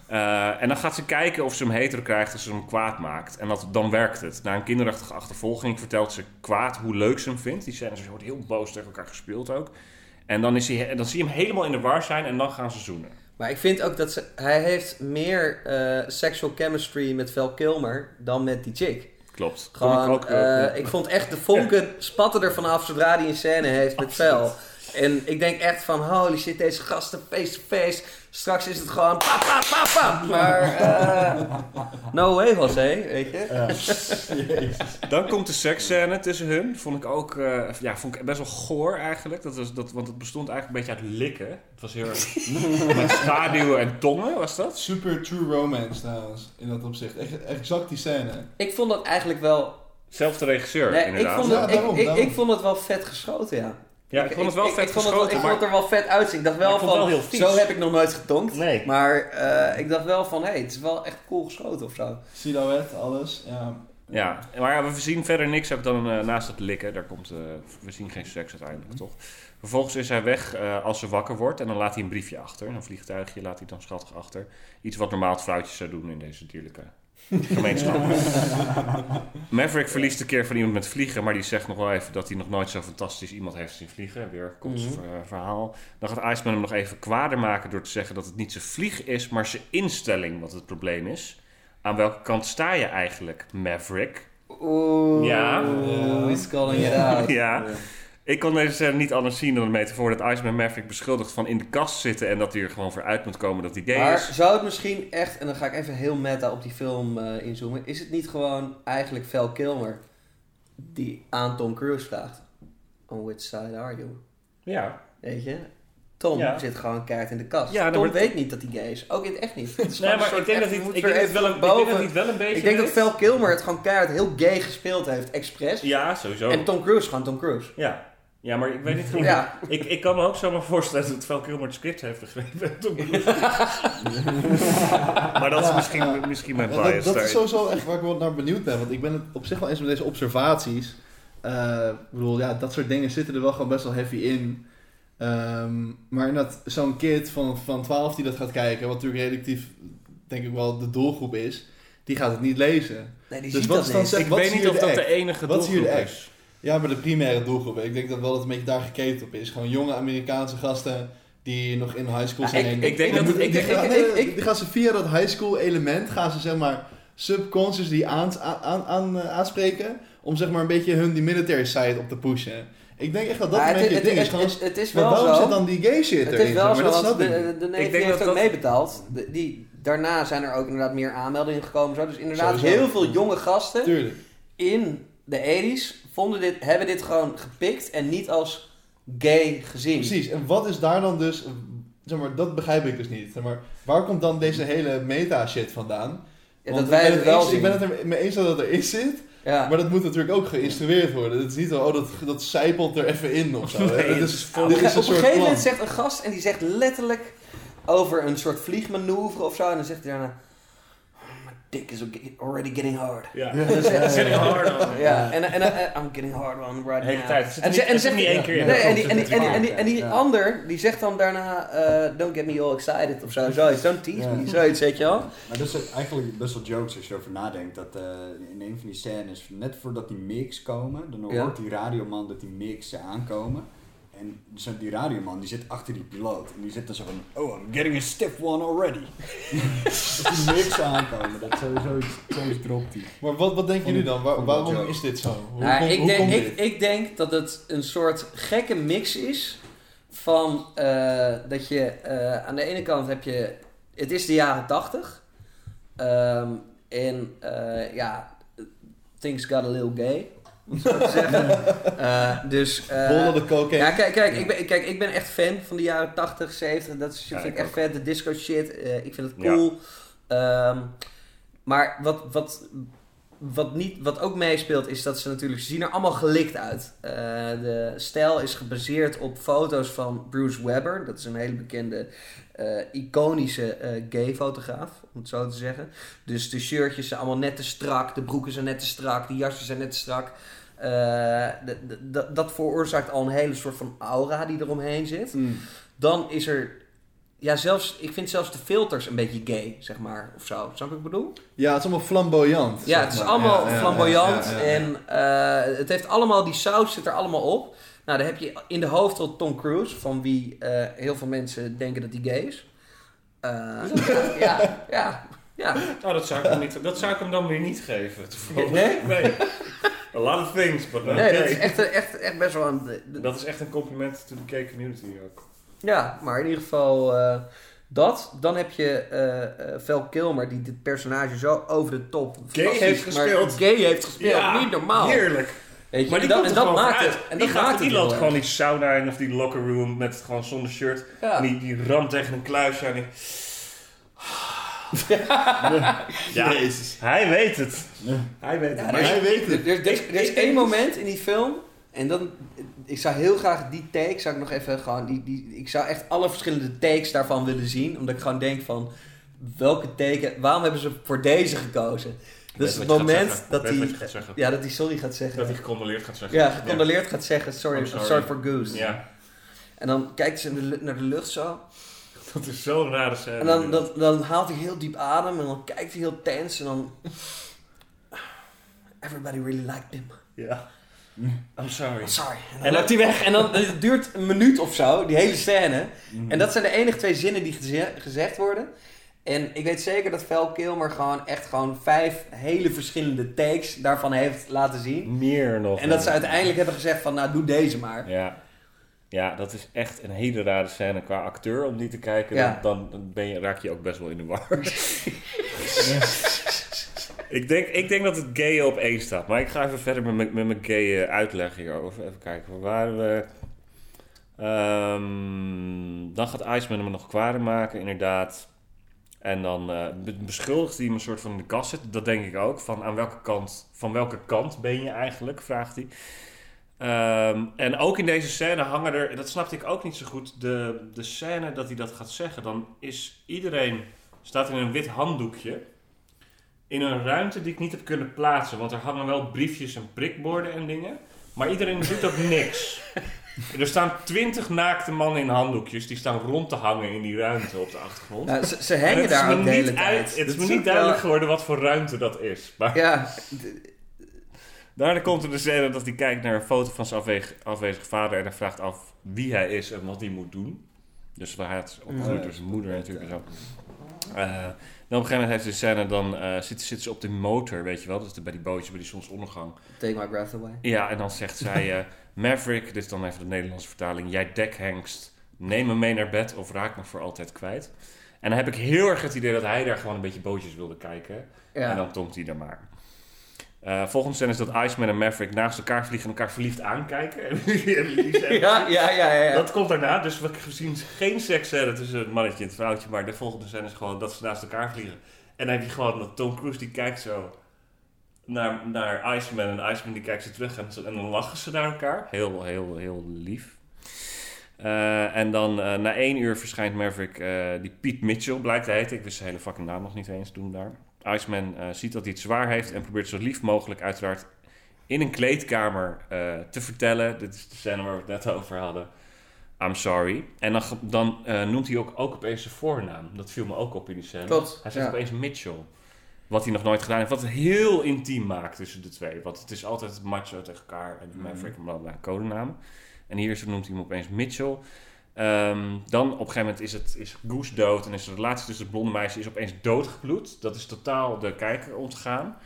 Eh, en dan gaat ze kijken of ze hem hetero krijgt als ze hem kwaad maakt. En dat, dan werkt het. Na een kinderachtige achtervolging vertelt ze kwaad hoe leuk ze hem vindt. Die scènes wordt heel boos tegen elkaar gespeeld ook. En dan, is hij, dan zie je hem helemaal in de war zijn en dan gaan ze zoenen. Maar ik vind ook dat ze, hij heeft meer eh sexual chemistry met Val Kilmer dan met die chick. Klopt. Kom ik Gewoon, ook, eh, ik vond echt de vonken spatten er vanaf zodra hij een scène heeft met Val. En ik denk echt van, holy shit, deze gasten face-to-face. Straks is het gewoon pa, pa, pa, pa. Maar eh, no way, José, weet je. Dan komt de seksscène tussen hun. Vond ik ook eh, ja, vond ik best wel goor eigenlijk. Dat was, dat, want het bestond eigenlijk een beetje uit likken. Het was heel erg met schaduwen en tongen, was dat? Super true romance trouwens, in dat opzicht. Echt, exact die scène. Ik vond dat eigenlijk wel... Zelfde regisseur, Nee, ik vond, het, Ja, ik, daarom, ik, daarom. ik vond het wel vet geschoten, ja. Ja, ik vond het wel vet ik vond het, geschoten, ik maar vond het er wel vet uitzien. Ik dacht wel van, wel heel zo heb ik nog nooit getonkt. Nee. Maar eh, ik dacht wel van, hé, hey, het is wel echt cool geschoten of zo. Silhouet, alles. Ja. Ja, maar ja, we zien verder niks ook dan eh, naast het likken. Daar komt, eh, we zien geen seks uiteindelijk, toch? Vervolgens is hij weg eh, als ze wakker wordt en dan laat hij een briefje achter. Een vliegtuigje laat hij dan schattig achter. Iets wat normaal het vrouwtjes zou doen in deze dierlijke gemeenschap. Maverick verliest een keer van iemand met vliegen, maar die zegt nog wel even dat hij nog nooit zo fantastisch iemand heeft zien vliegen. Weer komt ver- verhaal. Dan gaat Iceman hem nog even kwader maken door te zeggen dat het niet zijn vlieg is, maar zijn instelling wat het probleem is. Aan welke kant sta je eigenlijk, Maverick? Oeh, Ja. he's calling it out. Ja. Ik kon deze scène niet anders zien dan een metafoor dat Iceman Maverick beschuldigt van in de kast zitten en dat hij er gewoon voor uit moet komen dat hij gay Maar is. zou het misschien echt, en dan ga ik even heel meta op die film eh, inzoomen, is het niet gewoon eigenlijk Val Kilmer die aan Tom Cruise vraagt: On which side are you? Ja. Weet je? Tom Ja. zit gewoon keihard in de kast. Ja, Tom wordt- weet niet dat hij gay is. Ook in het echt niet. Het Nee, maar ik denk dat hij ik denk dat wel een- ik denk boven- dat hij het wel een beetje Ik denk dat. Val Kilmer het gewoon keihard heel gay gespeeld heeft, expres. Ja, sowieso. En Tom Cruise gewoon Tom Cruise. Ja. Ja, maar ik weet niet hoe... Ja. Ik, ik kan me ook zomaar voorstellen dat Val Kilmer het script heeft geschreven. Maar dat is misschien, misschien mijn Ja, bias dat, dat daar. is sowieso echt waar ik wel naar benieuwd ben. Want ik ben het op zich wel eens met deze observaties. Eh, ik bedoel, ja, dat soort dingen zitten er wel gewoon best wel heavy in. Ehm, maar inderdaad, zo'n kid van, van 12 die dat gaat kijken, wat natuurlijk relatief, denk ik wel, de doelgroep is, die gaat het niet lezen. Nee, die Dus ziet wat dat is dan niet. zeg- ik weet niet of de dat de enige Wat is hier de doelgroep act? is. Ja, maar de primaire doelgroep. Ik denk dat wel dat het een beetje daar geketen op is. Gewoon jonge Amerikaanse gasten die nog in high school Ja, zijn. ik- ik denk dat- ik die denk- gaan- ik- gaan ze via dat high school element gaan ze zeg maar subconscious die aan, aan, aan, eh, aanspreken om zeg maar een beetje hun die military side op te pushen. Ik denk echt dat dat Maar een het, beetje het, het ding het, is. het, Gewoon, het is maar wel waarom zo. zit dan die gay shit Het erin? is wel zo, maar? dat de, de Ik denk heeft dat ook dat- meebetaald. De- die, daarna zijn er ook inderdaad meer aanmeldingen gekomen. Zo. Dus inderdaad, Sowieso. heel veel jonge gasten Tuurlijk. in de 80s vonden dit, hebben dit gewoon gepikt en niet als gay gezien. Precies. En wat is daar dan dus... Zeg maar, dat begrijp ik dus niet. Zeg maar, waar komt dan deze hele meta shit vandaan? Ja, dat wij ik ben het wel eens- zien. Ik ben het er mee eens dat het erin zit. ja. Maar dat moet natuurlijk ook geïnstrueerd worden. Het is niet zo, oh, dat, dat zijpelt er even in of zo. Nee, is, vol- dit Op is een een soort gegeven plan. moment zegt een gast en die zegt letterlijk over een soort vliegmanoeuvre of zo. En dan zegt hij daarna... "Oh, My dick is already getting hard. Ja. En zegt Getting hard on. Ja, en, en, en I'm getting hard on right De hele now. tijd. En, en zit zegt niet één keer in. Nee, de en die, en en er en en ander, die zegt dan daarna, eh, don't get me all excited of zo, zoiets, don't tease me, zoiets, weet je wel. Maar dat is eigenlijk best wel jokes als je erover nadenkt. Dat eh, in een van die scènes, net voordat die mix komen, dan hoort die radioman dat die mix aankomen. En zo die radioman die zit achter die piloot. En die zit dan zo van, oh, I'm getting a stiff one already. Als die mix aankomen, dat sowieso iets, dropt hij. Maar wat, wat denken jullie dan? Waar- waarom is dit zo? Hoe, Nou, kom- ik, hoe denk, ik, dit? ik denk dat het een soort gekke mix is van eh, dat je eh, aan de ene kant heb je, het is de jaren tachtig. ehm, en eh, ja, things got a little gay, zo te zeggen. Eh, dus... eh, Bollen de cocaine. Ja, kijk, kijk, ik ben, kijk, ik ben echt fan van de jaren 80, 70. Dat is, Ja, vind ik ik echt ook. vet. De disco shit. eh, ik vind het Ja. cool. Ehm, maar wat, wat, wat, niet, wat ook meespeelt is dat ze natuurlijk... Ze zien er allemaal gelikt uit. Eh, de stijl is gebaseerd op foto's van Bruce Webber. Dat is een hele bekende... eh, iconische eh, gay fotograaf, om het zo te zeggen. Dus de shirtjes zijn allemaal net te strak, de broeken zijn net te strak, de jasjes zijn net te strak. Eh, dat veroorzaakt al een hele soort van aura die eromheen zit. Mm. Dan is er, ja, zelfs, ik vind zelfs de filters een beetje gay, zeg maar, of zo. Snap je wat ik bedoel? Ja, het is allemaal flamboyant. Ja, het is maar. allemaal Ja, flamboyant ja, ja, ja. en het heeft allemaal, die saus zit er allemaal op. Nou, dan heb je in de hoofdrol Tom Cruise, van wie eh, heel veel mensen denken dat hij gay is. Eh, ja, ja, ja. Oh, dat zou, ik hem niet, dat zou ik hem dan weer niet geven. toevallig. Nee? Nee. A lot of things, but not Nee, dat gay. is echt, echt, echt best wel een... Dat is echt een compliment to the gay community ook. Ja, maar in ieder geval eh, dat. Dan heb je eh eh Val Kilmer, die dit personage zo over de top... Gay heeft gespeeld. Gay heeft gespeeld, niet normaal. Heerlijk. Weet je, Maar die en dat, komt en er dat maakt uit. het. En die, dat gaat, maakt die het loopt gewoon die sauna in of die locker room met gewoon zonder shirt. Ja. En die, die ramt tegen een kluisje en die... Ja, Jezus. hij weet het. Hij weet het. Ja, Maar er is- hij weet het. Er, er- er is- Ik- er is ik één moment in die film. En dan. Ik zou heel graag die take. Zou ik nog even gewoon. Die, die, ik zou echt alle verschillende takes daarvan willen zien. Omdat ik gewoon denk van. Welke teken. Waarom hebben ze voor deze gekozen? Dus het moment dat hij, ja, dat hij sorry gaat zeggen. Dat hij gecondoleerd gaat zeggen. ja, gecondoleerd gaat zeggen, sorry, I'm sorry. sorry. for Goose. Ja, En dan kijkt ze de naar de lucht zo. dat is zo'n rare scène. En dan, dan, dan haalt hij heel diep adem en dan kijkt hij heel tens en dan... Everybody really liked him. Ja. I'm sorry. Sorry. En dan loopt hij weg en dan het duurt een minuut of zo, die hele scène. En dat zijn de enige twee zinnen die geze- gezegd worden. En ik weet zeker dat Val Kilmer gewoon echt gewoon vijf hele verschillende takes daarvan heeft laten zien. Meer nog. En dat ze uiteindelijk hebben gezegd van, nou doe deze maar. Ja. Ja, dat is echt een hele rare scène qua acteur om die te kijken. Ja. Dan, dan ben je, raak je ook best wel in de war. ik, denk, ik denk dat het gay op één staat. Maar ik ga even verder met, mijn- met mijn gay eh, uitleg hierover. Even kijken, waar waren we? Ehm, dan gaat Iceman hem nog kwader maken, inderdaad. En dan be- beschuldigt hij hem een soort van de kast zitten. Dat denk ik ook. Van, aan welke kant, van welke kant ben je eigenlijk, vraagt hij. Ehm, en ook in deze scène hangen er, dat snapte ik ook niet zo goed, de, de scène dat hij dat gaat zeggen. Dan is iedereen, staat in een wit handdoekje, in een ruimte die ik niet heb kunnen plaatsen. Want er hangen wel briefjes en prikborden en dingen. Maar iedereen doet ook niks. Er staan twintig naakte mannen in handdoekjes, die staan rond te hangen in die ruimte op de achtergrond. Nou, ze, ze En hangen het daar ook de hele tijd. Het is me niet duidelijk geworden wat voor ruimte dat is. Maar Ja, Daarna komt er de scène dat hij kijkt naar een foto van zijn afwezige, vader en hij vraagt af wie hij is en wat hij moet doen. Dus hij is opgegroeid door zijn moeder natuurlijk en zo. Eh, dan op een gegeven moment heeft de scène, dan eh zitten, zitten ze op de motor, weet je wel. Dat is bij die bootjes, bij die zonsondergang. take my breath away. Ja, en dan zegt zij, eh, Maverick, dit is dan even de Nederlandse vertaling. Jij dekhengst, neem me mee naar bed of raak me voor altijd kwijt. En dan heb ik heel erg het idee dat hij daar gewoon een beetje bootjes wilde kijken. Ja. En dan tomt hij er maar. Eh volgende scène is dat Iceman en Maverick naast elkaar vliegen en elkaar verliefd aankijken. Ja, ja, ja, ja. ja. Dat komt daarna, dus we zien geen seksscène tussen het mannetje en het vrouwtje, maar de volgende scène is gewoon dat ze naast elkaar vliegen. En dan heb je gewoon dat Tom Cruise die kijkt zo naar, naar Iceman en Iceman die kijkt ze terug en, dan lachen ze naar elkaar. Heel, heel, heel lief. Eh, en dan eh, na één uur verschijnt Maverick, eh, die Pete Mitchell blijkt te heten. Ik wist zijn hele fucking naam nog niet eens toen daar. Iceman eh, ziet dat hij het zwaar heeft en probeert zo lief mogelijk uiteraard in een kleedkamer eh, te vertellen. Dit is de scène waar we het net over hadden. I'm sorry. En dan, dan eh, noemt hij ook, ook opeens zijn voornaam. Dat viel me ook op in die scène. Klopt, Hij zegt ja. opeens Mitchell. Wat hij nog nooit gedaan heeft. Wat het heel intiem maakt tussen de twee. Want het is altijd macho tegen elkaar. En Maverick en bla bla, codenamen. En hier noemt hij hem opeens Mitchell. Ehm, dan op een gegeven moment is, het, is Goose dood. En is de relatie tussen het blonde meisje is opeens doodgebloed. Dat is totaal de kijker ontgaan.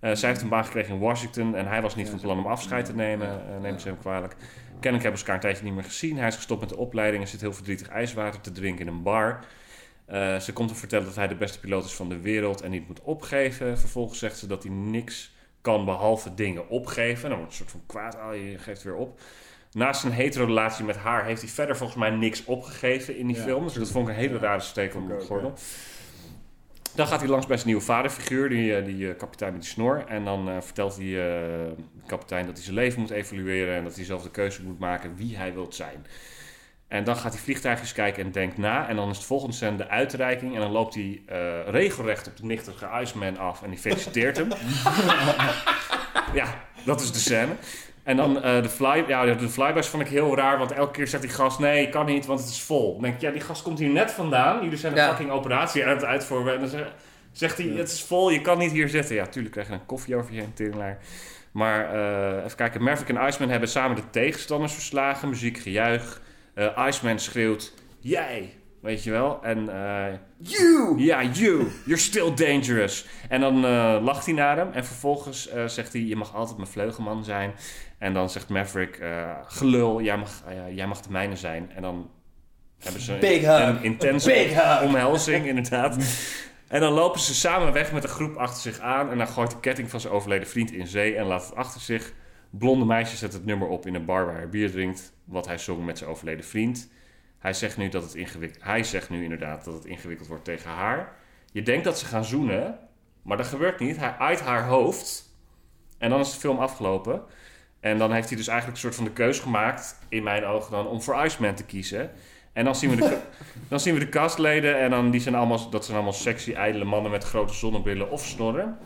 Eh, zij heeft een baan gekregen in Washington. En hij was niet van plan om afscheid te nemen. eh, neemt ze hem kwalijk. Kennelijk hebben ze elkaar een tijdje niet meer gezien. Hij is gestopt met de opleiding en zit heel verdrietig ijswater te drinken in een bar. Eh, ze komt hem vertellen dat hij de beste piloot is van de wereld en niet moet opgeven. Vervolgens zegt ze dat hij niks kan behalve dingen opgeven. Dan wordt een soort van kwaad, oh, je geeft weer op. Naast zijn hetero-relatie met haar heeft hij verder volgens mij niks opgegeven in die Ja. film. Dus dat vond ik een hele rare steek om de gordel. Dan gaat hij langs bij zijn nieuwe vaderfiguur, die, eh, die eh, kapitein met die snor. En dan vertelt hij de kapitein dat hij zijn leven moet evalueren... en dat hij zelf de keuze moet maken wie hij wilt zijn. En dan gaat hij vliegtuigjes kijken en denkt na. En dan is het volgende scène de uitreiking. En dan loopt hij eh, regelrecht op de nichtige Iceman af en die feliciteert hem. ja, dat is de scène. En dan eh, de, fly, ja, de flybys vond ik heel raar, want elke keer zegt die gast: nee, kan niet, want het is vol. Dan denk ik, ja, die gast komt hier net vandaan. Jullie zijn een Ja. fucking operatie aan het uitvoeren. En dan zeg- zegt hij: het is vol, je kan niet hier zitten. Ja, tuurlijk krijg je een koffie over je heen, teringlaar. Maar eh, even kijken, Maverick en Iceman hebben samen de tegenstanders verslagen. Muziek, gejuich. Eh, Iceman schreeuwt: jij, weet je wel. En eh, You! ja, you. You're still dangerous. En dan eh, lacht hij naar hem. En vervolgens zegt hij, je mag altijd mijn vleugelman zijn. En dan zegt Maverick, gelul, jij mag, jij mag de mijne zijn. En dan hebben ze Big hug. een intense omhelzing, inderdaad. En dan lopen ze samen weg met een groep achter zich aan. En dan gooit de ketting van zijn overleden vriend in zee en laat het achter zich. Blonde meisje zet het nummer op in een bar waar hij bier drinkt. Wat hij zong met zijn overleden vriend. Hij zegt nu dat het ingewikkeld... Hij zegt nu inderdaad dat het ingewikkeld wordt tegen haar. Je denkt dat ze gaan zoenen, maar dat gebeurt niet. Hij uit haar hoofd. En dan is de film afgelopen. En dan heeft hij dus eigenlijk een soort van de keus gemaakt, in mijn ogen dan, om voor Iceman te kiezen. En dan zien we de, dan zien we de castleden en dan, die zijn allemaal, dat zijn allemaal sexy, ijdele mannen met grote zonnebrillen of snorren.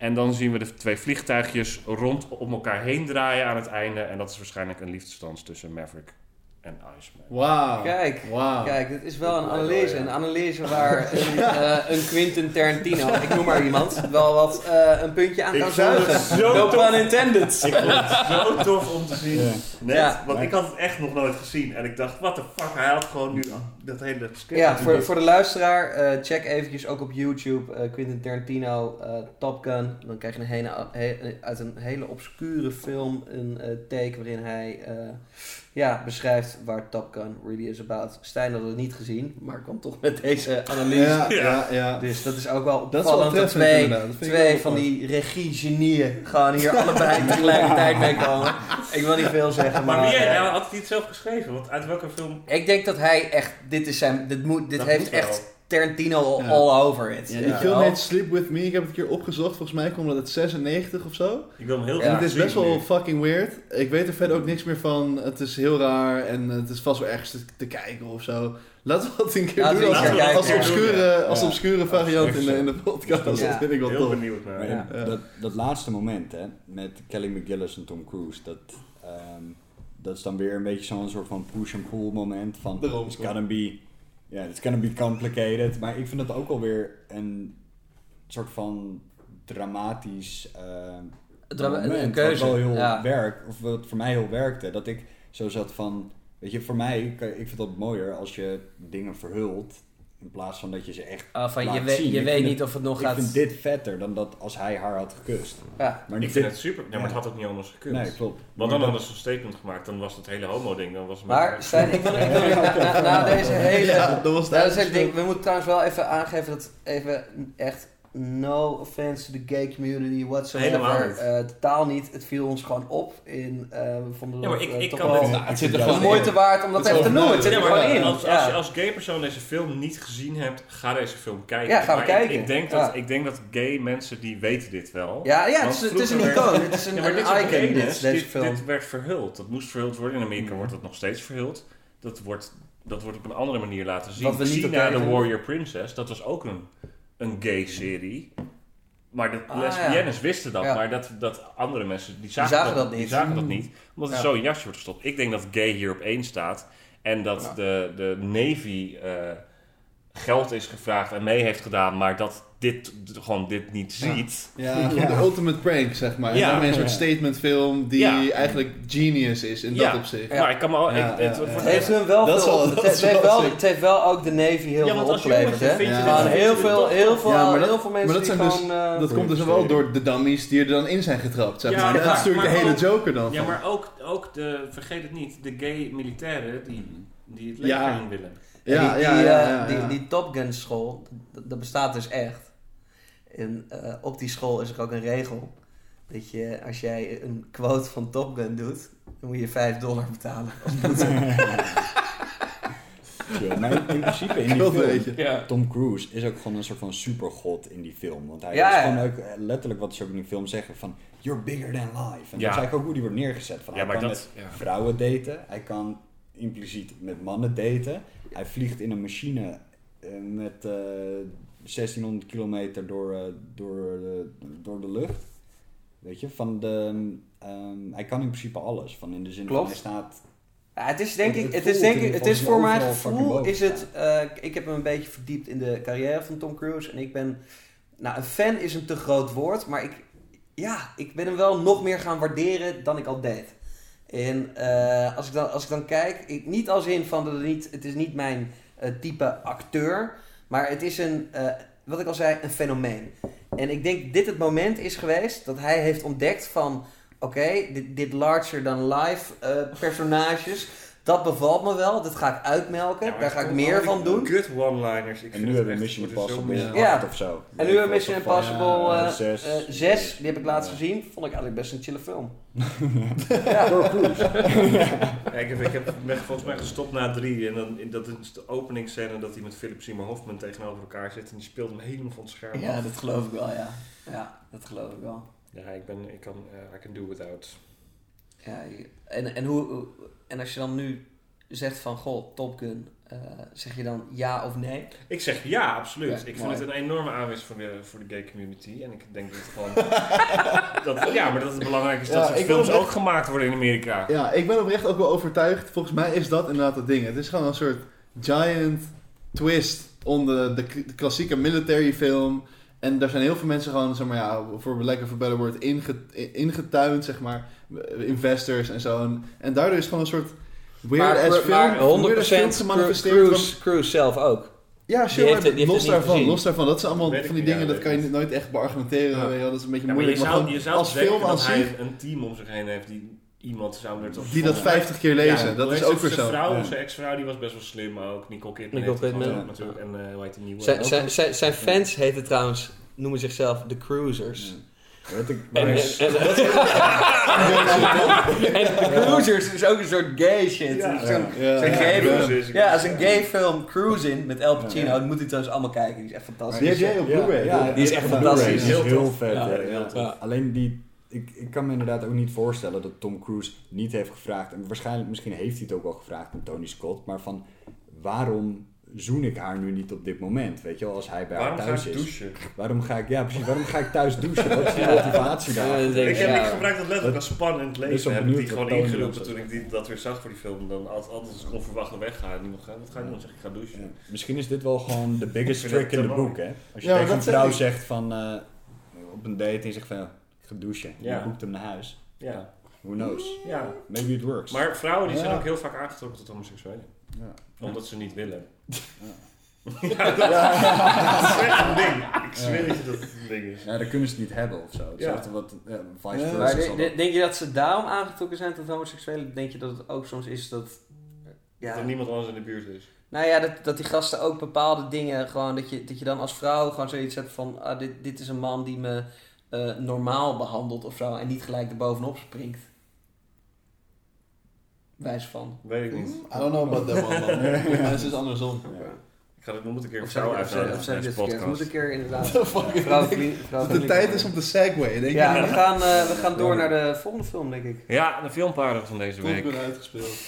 En dan zien we de twee vliegtuigjes rond om elkaar heen draaien aan het einde. En dat is waarschijnlijk een liefdesdans tussen Maverick en Iceman. Wauw. Kijk, Wauw. kijk, dit is wel een analyse. Een analyse waar een, eh, een Quentin Tarantino, ik noem maar iemand, wel wat eh, een puntje aan Ik kan zuigen. zo No tof. pun intended. Ik vond het zo tof om te zien. Ja. Net, Ja. want ik had het echt nog nooit gezien. En ik dacht, what the fuck, hij had gewoon nu dat hele script. Ja, voor, voor de luisteraar, eh, check eventjes ook op YouTube eh, Quentin Tarantino, eh, Top Gun. Dan krijg je een hele, he- uit een hele obscure film een eh, take waarin hij eh, ja, beschrijft waar Top Gun really is about. Stijn had het niet gezien, maar kwam toch met deze analyse. Ja, ja, ja. Dus dat is ook wel Dat is wel opvallend dat twee. Dat twee van die regie-genieën gewoon hier allebei tegelijkertijd mee komen. Ik wil niet veel zeggen, maar... Maar wie hij had hij het zelf geschreven? Want uit welke film? ik denk dat hij echt, dit is zijn, dit, moet, dit Dat heeft moet echt Tarantino all, Ja. all over it. Ja, die film heet Sleep With Me. Ik heb het een keer opgezocht. Volgens mij komt dat uit 96 of zo. Ik wil hem heel Ja. graag En het is best wel nu. fucking weird. Ik weet er verder ook niks meer van. Het is heel raar en het is vast wel ergens te, te kijken of zo. Laten we dat een keer Laten we doen als, keer als, kijken. obscure, als obscure variant in de, in de podcast. Ja. Dat vind ik wel Heel tof. benieuwd naar. Maar Ja. ja, Dat, dat laatste moment hè, met Kelly McGillis en Tom Cruise, dat, ehm, dat is dan weer een beetje zo'n soort van push and pull moment van Daarom. it's gonna be, yeah, it's gonna be complicated. Maar ik vind dat ook alweer een soort van dramatisch ehm, Drama- een moment, keuze, Wat wel heel ja. werkt, of wat voor mij heel werkte. Dat ik zo zat van, weet je, voor mij, ik vind dat mooier als je dingen verhult. In plaats van dat je ze echt Ah, van, je laat weet, zien. je Ik weet vind niet het- of het nog ik gaat... vind dit vetter dan dat als hij haar had gekust. Ja. Maar Ik dit- vind het super. Ja, maar het had ook niet anders gekund. Nee, klopt. Want Maar dan hadden ze een statement gemaakt, dan was het hele homo-ding. Dan was het Maar Stijn, ik wil, ik na, na, na deze hele... Ja, dat was het hele ding, we moeten trouwens wel even aangeven dat even echt no offense to the gay community whatsoever. Helemaal niet. Eh, totaal niet. Het viel ons gewoon op. In, eh we vonden Ja, maar dat, ik- ik toch kan wel Nou, het zit er de gewoon moeite in. waard om dat Het even te noemen. Het zit Ja, er gewoon in. als, als, je als gay persoon deze film niet gezien hebt, ga deze film kijken. Ja, gaan we Maar kijken. Ik, denk Ja. dat, ik denk dat gay mensen die weten dit wel. Ja, ja het, is, het is een icoon. Het is een, Ja, maar een dit soort icon, dit, gayness, deze dit, film. dit werd verhuld. Dat moest verhuld worden. In Amerika wordt dat nog steeds verhuld. Dat wordt, dat wordt op een andere manier laten zien. Wat we niet The vinden. Warrior Princess, dat was ook een, een gay serie. Maar de Ah, lesbiennes wisten dat, Ja. maar dat, dat andere mensen, die zagen, zagen dat, dat Die niet. zagen dat niet, omdat er Ja. zo een jasje wordt gestopt. Ik denk dat gay hier op één staat en dat de, de Navy eh, geld is gevraagd en mee heeft gedaan, maar dat dit gewoon dit niet Ja. ziet. Ja, de ultimate prank, zeg maar. En Ja. daarmee een soort statementfilm die Ja. eigenlijk genius is in Ja. dat opzicht. Maar ik kan me al, ik- Ja, het, ja, ja. heeft hun wel Dat is veel het, heeft wel wel, het heeft wel ook de Navy heel Ja, veel opgeleverd. Hè? vind je Gewoon dit- heel, veel, heel, veel, Ja, maar dat- heel veel mensen maar dat die zijn dus- gewoon... eh, Dat komt dus wel door de dummies die er dan in zijn getrapt, zeg Ja, maar. maar- dat is natuurlijk de maar hele joker dan. Ja, maar ook, ook de, vergeet het niet, de gay militairen die, die het leger Ja. in willen. Ja, die, ja, die, ja, eh, ja, die, ja. die Top Gun school, dat, dat bestaat dus echt. En eh, op die school is er ook een regel. Dat je, als jij een quote van Top Gun doet, dan moet je 5 dollar betalen. Ja, maar in, in principe in die film, weet je. Ja. Tom Cruise is ook gewoon een soort van supergod in die film. Want hij Ja, is ja. gewoon ook eh, letterlijk wat ze ook in die film zeggen van... You're bigger than life. En Ja. dat is eigenlijk ook hoe die wordt neergezet. Van, Ja, hij kan dat- met ja. vrouwen daten. Hij kan impliciet met mannen daten. Hij vliegt in een machine eh, met eh 1600 kilometer door, eh, door, de, door de lucht. Weet je, van de... ehm, hij kan in principe alles. Van in de zin Klopt. van hij staat... Ja, het is denk Het- ik, het het is denk ik, het is voor mijn gevoel is het, eh, ik heb me een beetje verdiept in de carrière van Tom Cruise en ik ben, nou een fan is een te groot woord, maar ik, ja, ik ben hem wel nog meer gaan waarderen dan ik al deed. En eh, als, ik dan, als ik dan kijk, niet als in van dat het niet, het is niet mijn eh, type acteur, maar het is een, eh, wat ik al zei, een fenomeen. En ik denk dit het moment is geweest dat hij heeft ontdekt van, oké, dit, dit larger than life personages, dat bevalt me wel, dat ga ik uitmelken, Ja, daar ga ik meer van doen. Good one-liners. Ik En vind nu hebben we Mission Impossible Ja. 8 of zo. En nu hebben we Mission Impossible ja, eh, zes. eh, 6, die heb ik laatst Ja. gezien, vond ik eigenlijk best een chille film. ja. Ja, ik, heb, ik heb, ben volgens mij gestopt na drie. En dan, dat is de openingsscène dat hij met Philip Seymour Hoffman tegenover elkaar zit. En die speelt hem helemaal van het scherm ja, af. dat geloof ik wel, ja. Ja, dat geloof ik wel. Ja, ik, ben, ik kan, eh, I can do without. Ja, en, en, hoe, hoe- en als je dan nu zegt van, goh, Top Gun, eh, zeg je dan ja of nee? Ik zeg ja, absoluut. Ja, ik vind het een enorme aanwinst voor de, voor de gay community. En ik denk dat het gewoon... dat, ja, maar dat het belangrijk is dat soort films oprecht- ook gemaakt worden in Amerika. Ja, ik ben oprecht ook wel overtuigd. Volgens mij is dat inderdaad het ding. Het is gewoon een soort giant twist onder de, de klassieke military film. En daar zijn heel veel mensen gewoon, zeg maar, ja, voor lekker voor better word, inge, ingetuind, zeg maar. Investors en zo. En, en daardoor is het gewoon een soort weird ass film. maar 100% weird ass film Cru- gemanifesteerd. Cruise, Cruise zelf ook. Ja, Die sure, heeft maar het- die heeft los daarvan, los daarvan. Dat zijn allemaal van die dingen, dat kan je nooit echt beargumenteren. Ja. dat is een beetje Ja, maar je moeilijk. maar zou, gewoon je zou als film dat als hij zich, een, een team om zich heen heeft die iemand zou er toch die dat 50 keer lezen. dat is ook weer Zijn zo. vrouw, Ja. zijn ex-vrouw, die was best wel slim ook. Nicole Kidman Nicole Kidman. ook natuurlijk. En eh hoe heet die nieuwe? Zijn, zijn, zijn, zijn fans heten trouwens, noemen zichzelf de Cruisers. Ik, En, Cruisers is ook een soort gay shit. Ja. Het is zo'n- Ja. zo'n Ja. gay Ja. film. Ja, als een gay film Cruising met El Pacino, dat moet u trouwens allemaal kijken. Die is echt fantastisch. Die heb jij op Blu-ray. Ja, Die is echt fantastisch. Die is Heel heel vet. Heel. Alleen die, ik, ik kan me inderdaad ook niet voorstellen dat Tom Cruise niet heeft gevraagd. En waarschijnlijk, misschien heeft hij het ook wel gevraagd met Tony Scott. Maar van, waarom zoen ik haar nu niet op dit moment? Weet je wel, als hij bij Waarom haar ga thuis ik is. douchen? Waarom ga ik, ja precies, waarom ga ik thuis douchen? Wat is die motivatie daar? Ja, denk Ik, heb, ja. ik gebruik dat letterlijk als spannend Ik ben leven. zo Heb ik die gewoon ingeroepen toen ik die, dat weer zag voor die film. Dan altijd, altijd als ik onverwacht wegga en niemand gaat. Wat ga je doen? Dan zeg ik, ik ga douchen. Ja, misschien is dit wel gewoon de biggest Ik trick in the book, hè? Als je Ja, tegen een vrouw ik. zegt van, eh, op een date en je zegt van, ja, ik ga douchen. Ja. Je boekt hem naar huis. Ja. Who knows? ja. Maybe it works. Maar vrouwen die zijn Ja. ook heel vaak aangetrokken tot homoseksuelen. Ja. Omdat ze niet willen. Ja, dat, dat is echt een ding. Ik zweer dat je dat het een ding is. Ja, dan kunnen ze het niet hebben of zo. Hetzelfde wat, ja, vice Ja. versa. Maar zal de- dat- de- denk je dat ze daarom aangetrokken zijn tot homoseksuelen? Denk je dat het ook soms is dat... Dat Ja, er niemand anders in de buurt is. nou ja, dat, dat die gasten ook bepaalde dingen gewoon... Dat je, dat je dan als vrouw gewoon zoiets hebt van... Ah, dit, dit is een man die me eh, normaal behandelt of zo. En niet gelijk erbovenop springt. Wijs van. Weet ik niet. I don't know about that one, man. Mensen is het andersom. Ik ga dit nog moet een keer Of vrouw of zeg, dit verkeerd. Moet podcast. een keer inderdaad... Vrouw, De tijd is om te segwayen, denk Ja, we gaan, eh, we gaan door naar de volgende film, denk ik. Ja, de filmpaarden van deze week. Gun uitgespeeld.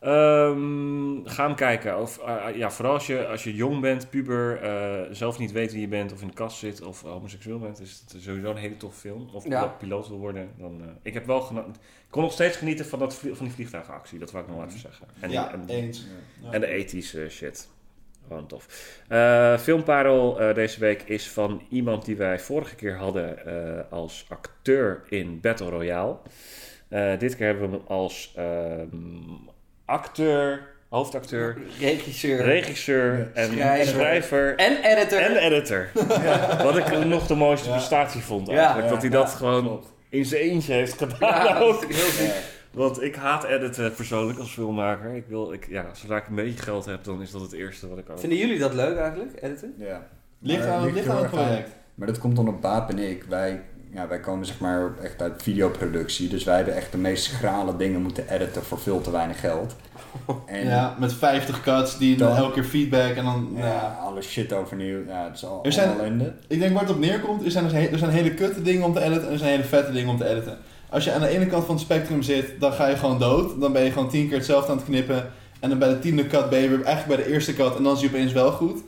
Ehm, ga hem kijken. Of, eh, ja, vooral als je, als je jong bent, puber, eh, zelf niet weet wie je bent of in de kast zit of homoseksueel bent, is het sowieso een hele toffe film. Of Ja. piloot wil worden. Dan, eh, ik heb wel ik kon nog steeds genieten van, dat, van die vliegtuigactie. Dat wou ik nog even zeggen. En, die- en. Ja. en de ethische shit. Gewoon tof. Eh filmparel eh, deze week is van iemand die wij vorige keer hadden eh, als acteur in Battle Royale. Eh, dit keer hebben we hem als ehm, acteur, hoofdacteur, Regisseur. regisseur en Schrijver. schrijver. en editor. En editor. Wat ik nog de mooiste Ja. prestatie vond eigenlijk. Ja, dat hij dat ja, gewoon klopt. in zijn eentje heeft gedaan Ja, ook. dat is heel ziek. Want ik haat editen persoonlijk als filmmaker. Ik wil, ik, ja, zodra ik een beetje geld heb, dan is dat het eerste wat ik ook... Vinden jullie dat leuk eigenlijk, editen? Ja. Ligt Maar aan, ligt heel aan het project. Maar dat komt dan op Baap en ik. Wij, ja, wij komen zeg maar echt uit videoproductie. Dus wij hebben echt de meest schrale dingen moeten editen voor veel te weinig geld. En Ja, met 50 cuts, die Dan- elke keer feedback en dan... ja, Ja. alle shit overnieuw. Ja, het is al Er zijn- allemaal ellende. Ik denk waar het op neerkomt, er zijn, dus he- er zijn hele kutte dingen om te editen en er zijn hele vette dingen om te editen. Als je aan de ene kant van het spectrum zit, dan ga je gewoon dood. Dan ben je gewoon tien keer hetzelfde aan het knippen. En dan bij de tiende cut ben je weer eigenlijk bij de eerste cut en dan is je opeens wel goed.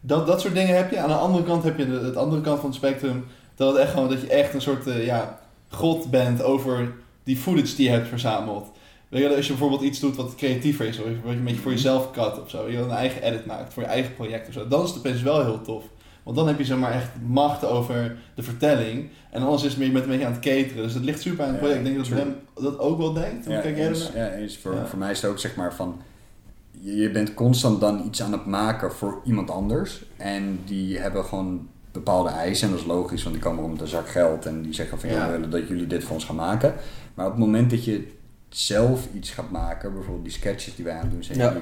Dat, dat soort dingen heb je. Aan de andere kant heb je de, het andere kant van het spectrum. Dat, het echt gewoon, dat je echt een soort eh, ja, god bent over die footage die je hebt verzameld. Weet je, als je bijvoorbeeld iets doet wat creatiever is, of wat je een beetje voor jezelf cut of zo, weet je, wel, een eigen edit maakt voor je eigen project of zo, dan is het opeens wel heel tof. Want dan heb je zeg maar echt macht over de vertelling. En anders is het meer, je bent een beetje aan het cateren. Dus het ligt super aan het Ja, project. Ik denk dat. Rem dat ook wel denkt. Hoe Ja, kijk jij eens, ernaar? ja, eens. Voor, Ja. voor mij is het ook zeg maar van... Je, je bent constant dan iets aan het maken voor iemand anders. En die hebben gewoon bepaalde eisen. En dat is logisch, want die komen om met een zak geld. En die zeggen van, ja, we willen dat jullie dit voor ons gaan maken. Maar op het moment dat je zelf iets gaat maken... Bijvoorbeeld die sketches die wij aan het doen zijn. Ja.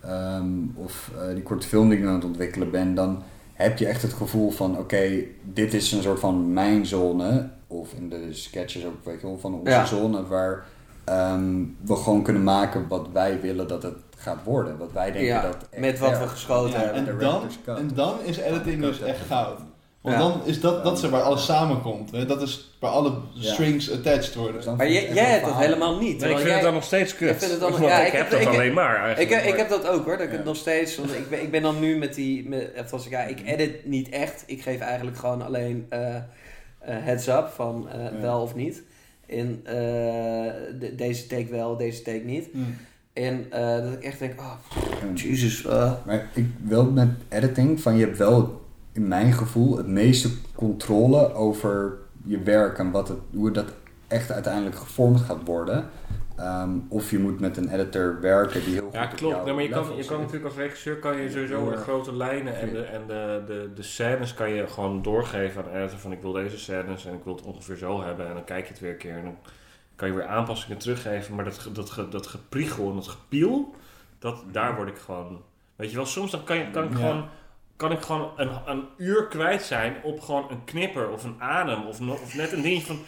ehm, of eh, die korte film die ik aan het ontwikkelen ben. Dan heb je echt het gevoel van, oké, dit is een soort van mijn zone. Of in de sketches ook, weet je wel, van onze Ja. zone waar ehm, we gewoon kunnen maken wat wij willen dat het gaat worden. Wat wij denken Ja, dat echt met wat we geschoten Ja, hebben. en, de dan, en dan is editing dus echt goud. Want Ja. dan is dat, dat is er waar alles samenkomt. Hè? Dat is waar alle Ja. strings attached worden. Dus Maar jij, ik hebt dat helemaal niet. Nee, ik vind jij- het dan nog steeds kut. Ik vind het dan- ja, ik, ik heb dat ik- alleen maar Ik, eigenlijk. ik maar- heb dat ook hoor, dat ik Ja. het nog steeds. Want ik ben, ik ben dan nu met die. Met, als ik, ja, ik edit niet echt. Ik geef eigenlijk gewoon alleen eh, eh, heads up van eh, Ja. wel of niet. Eh, de- deze take wel, deze take niet. Hm. En eh, dat ik echt denk, oh, jezus. eh. Maar ik wil met editing van je hebt wel in mijn gevoel het meeste controle over je werk en wat het, hoe dat echt uiteindelijk gevormd gaat worden. Ehm, of je moet met een editor werken die heel goed Ja, op klopt. jouw Nee, maar je kan, je kan natuurlijk als regisseur kan je sowieso de grote lijnen en, de, en de, de, de scènes kan je gewoon doorgeven aan editor van ik wil deze scènes en ik wil het ongeveer zo hebben. En dan kijk je het weer een keer en dan kan je weer aanpassingen teruggeven. Maar dat, dat, dat gepriegel en dat gepiel, dat, daar word ik gewoon... Weet je wel, soms dan kan, je, kan ik Ja. gewoon... Kan ik gewoon een, een uur kwijt zijn op gewoon een knipper of een adem of, of net een dingetje van...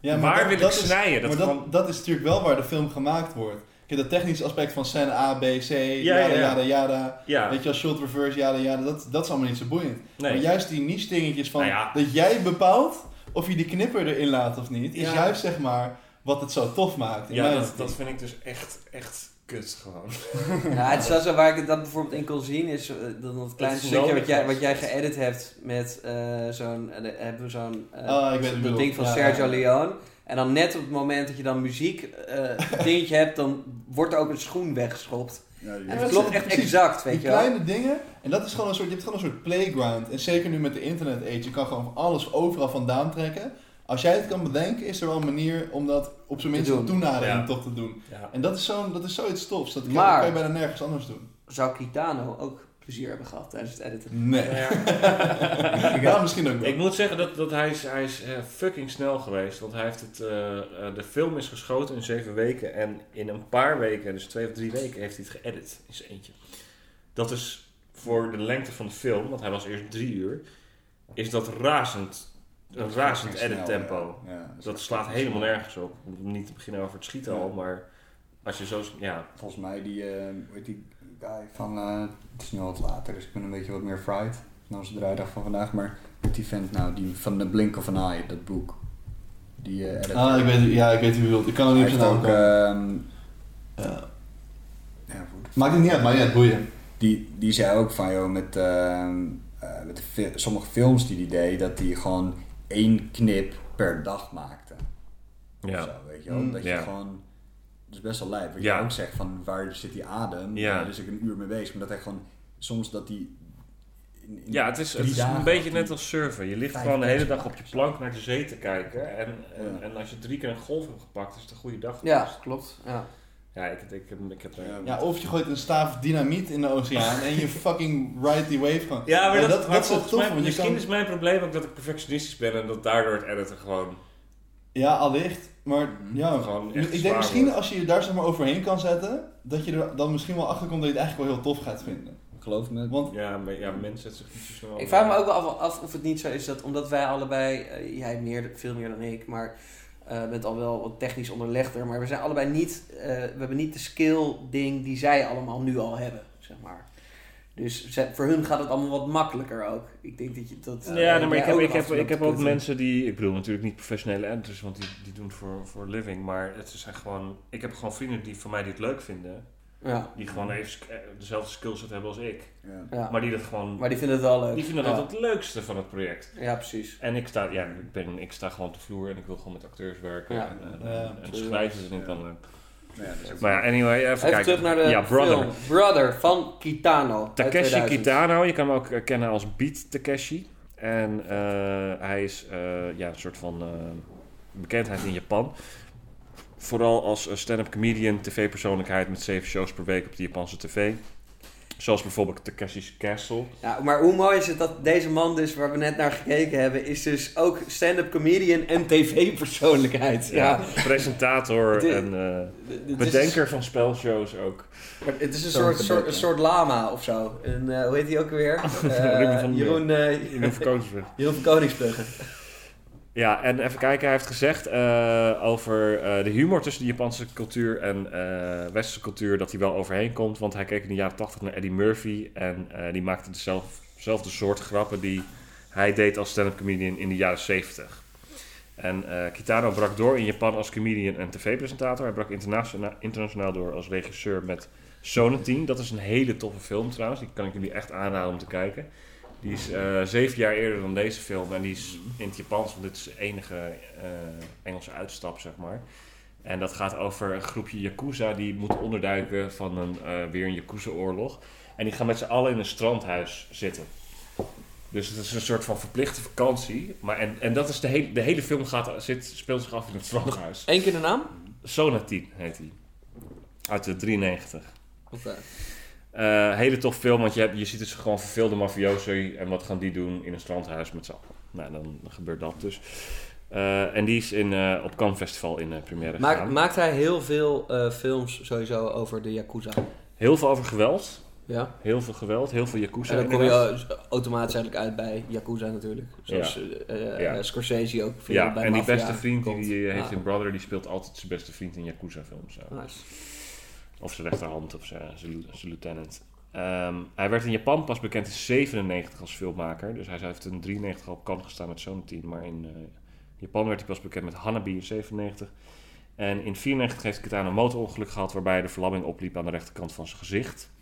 Ja, Waar dat- wil ik is- snijden? Dat maar dat, gewoon- dat is natuurlijk wel waar de film gemaakt wordt. Kijk, dat technische aspect van scène A, B, C, ja, jada, ja. jada, jada. Ja, Weet je wel, shot reverse, jada, jada. Dat, dat is allemaal niet zo boeiend. nee. Maar juist die niche dingetjes van... Nou ja. Dat jij bepaalt of je die knipper erin laat of niet... is Ja. juist zeg maar wat het zo tof maakt. in Ja, dat, dat vind ik dus echt, echt kut gewoon. Ja, het is wel zo waar ik dat bijvoorbeeld in kon zien, is eh, dan dat kleine is stukje wat jij, wat jij geëdit hebt met eh, zo'n, eh, hebben we zo'n, eh, Oh, dat bedoelt. ding van Ja, Sergio ja. Leone. En dan net op het moment dat je dan muziek eh, dingetje hebt, dan wordt er ook een schoen weggeschopt. Ja, En dat klopt echt precies. exact, weet Die je wel. kleine dingen, en dat is gewoon een soort, je hebt gewoon een soort playground. En zeker nu met de internet age, je kan gewoon alles overal vandaan trekken. Als jij het kan bedenken, is er wel een manier om dat op zijn minst een doen. toenadering Ja. toch te doen. Ja. En dat is, zo'n, dat is zoiets tofs. Dat kan, Maar- dat kan je bijna nergens anders doen. Zou Kitano ook plezier hebben gehad tijdens het editen? Nee. Ja, misschien ook wel. Ik moet zeggen dat, dat hij is, hij is eh, fucking snel geweest. Want hij heeft het, eh, eh, de film is geschoten in zeven weken. En in een paar weken, dus twee of drie weken, heeft hij het geëdit in zijn eentje. Dat is voor de lengte van de film, want hij was eerst drie uur, is dat razend, een razend edit tempo. ja. Dat slaat helemaal snel. nergens op. Om niet te beginnen over het schieten Ja. al, maar als je zo, ja, Volgens mij die, eh hoe heet die guy van, eh, het is nu al wat later, dus ik ben een beetje wat meer fried. Na onze draaidag van vandaag, maar met die vent nou, die van The Blink of an Eye, dat boek. Die eh editor. Ah, ik weet, ja, ik weet wie bedoelt. Ik kan er niet op zijn ook, ehm, Ja. ja, goed. Maakt het niet uit, maar ja, boeien. Die, die zei ook van, joh, met, ehm, eh, met de fi- sommige films die hij deed, dat hij gewoon één knip per dag maakte. ja. Of zo, weet je wel. Mm. Dat je Ja. gewoon... Dat is best wel lijp. Wat Ja. je ook zegt van waar zit die adem? Ja. Daar is ik een uur mee bezig. Maar dat hij gewoon soms dat die... in- in Ja, het is, het is een beetje net als surfen. Je ligt gewoon de hele dag op je plank naar de zee te kijken. En, en, Ja. en als je drie keer een golf hebt gepakt, is het een goede dag Ja, klopt. Ja. Ja, ik, ik, heb, ik heb er... Ja, of je gooit een staaf dynamiet in de oceaan en je fucking ride die wave gewoon. Ja, maar dat, dat, maar dat is tof, mij, want je misschien kan... is mijn probleem ook dat ik perfectionistisch ben en dat daardoor het editen gewoon... Ja, allicht. Maar ja, Gewoon echt ik denk misschien wordt. als je je daar zeg maar overheen kan zetten, dat je er dan misschien wel achter komt dat je het eigenlijk wel heel tof gaat vinden. Geloof me. Want Ja, maar, ja mensen zetten zich niet zo snel... Ik vraag me ook wel af, af of het niet zo is dat omdat wij allebei, eh, jij meer, veel meer dan ik, maar eh bent al wel wat technisch onderlegder, maar we zijn allebei niet, eh, we hebben niet de skill ding die zij allemaal nu al hebben, zeg maar. Dus voor hun gaat het allemaal wat makkelijker ook. Ik denk dat je dat. Ja, eh, nee, maar ik heb, ook ik heb, ik heb ook mensen die... Ik bedoel natuurlijk niet professionele editors, want die, die doen het voor, voor living. Maar het zijn gewoon... Ik heb gewoon vrienden die van mij die het leuk vinden. Ja, Die gewoon even eh, dezelfde skillset hebben als ik. Ja. ja. Maar die dat gewoon... Maar die vinden het wel leuk. Die vinden ja. dat het leukste van het project. Ja, precies. En ik sta, ja, ik, ben, ik sta gewoon op de vloer en ik wil gewoon met acteurs werken. Ja. En, en, Ja, en true. schrijven vind ik dan leuk. Ja, ook- Maar ja, anyway, even, Even kijken. terug naar de ja, Brother. film. Brother van Kitano. Takeshi 2000. Kitano, je kan hem ook eh, kennen als Beat Takeshi. En eh, hij is eh, ja, een soort van eh, bekendheid in Japan. Vooral als stand-up comedian, tv-persoonlijkheid met zeven shows per week op de Japanse tv. Zoals bijvoorbeeld Takeshi's Castle. Ja, maar hoe mooi is het dat deze man dus, waar we net naar gekeken hebben, is dus ook stand-up comedian en tv-persoonlijkheid. Ja. Presentator en eh, bedenker van spelshows ook. maar Het is een soort, soort, een soort lama of zo. En, eh, hoe heet hij ook alweer? Ruben van- Jeroen. Jeroen van Koningsbrugge. Ja, en even kijken, hij heeft gezegd eh, over eh, de humor tussen de Japanse cultuur en eh westerse cultuur, dat hij wel overheen komt. Want hij keek in de jaren 80 naar Eddie Murphy en die maakte dezelfde, soort grappen die Hij deed als stand-up comedian in de jaren 70. En Kitano brak door in Japan als comedian en tv-presentator. Hij brak internationa- internationaal door als regisseur met Sonatine. Dat is een hele toffe film trouwens. Die kan ik jullie echt aanraden om te kijken. Die is eh, zeven jaar eerder dan deze film. En die is in het Japans, want dit is de enige eh, Engelse uitstap, zeg maar. En dat gaat over een groepje Yakuza die moet onderduiken van een, eh, weer een Yakuza-oorlog. En die gaan met z'n allen in een strandhuis zitten. Dus het is een soort van verplichte vakantie. Maar en, en dat is de, hele de hele film gaat, zit, speelt zich af in het strandhuis. Eén keer de naam? Sonatine heet hij. Uit de 93. Oké. Eh, hele tof film, want je, hebt, je ziet dus gewoon verveelde mafiosi. En wat gaan die doen in een strandhuis met z'n allen? Nou, dan gebeurt dat dus. Eh, en die is in, eh, op Cannes Festival in première Maakt, gegaan. maakt hij heel veel films sowieso over de Yakuza? Heel veel over geweld. Ja. Heel veel geweld, heel veel Yakuza. En dan kom je eh, automatisch eigenlijk uit bij Yakuza natuurlijk. Zoals Ja. Scorsese ook veel Ja, bij en die beste vriend die komt. hij heeft Ah, in Brother, die speelt altijd zijn beste vriend in Yakuza-films. zo. nice. Of zijn rechterhand of zijn, zijn, zijn lieutenant. Ehm, hij werd in Japan pas bekend in 97 als filmmaker. Dus hij heeft in 93 al op kant gestaan met zo'n team. Maar in eh, Japan werd hij pas bekend met Hanabi in 97. En in 94 heeft Kitano een motorongeluk gehad waarbij de verlamming opliep aan de rechterkant van zijn gezicht.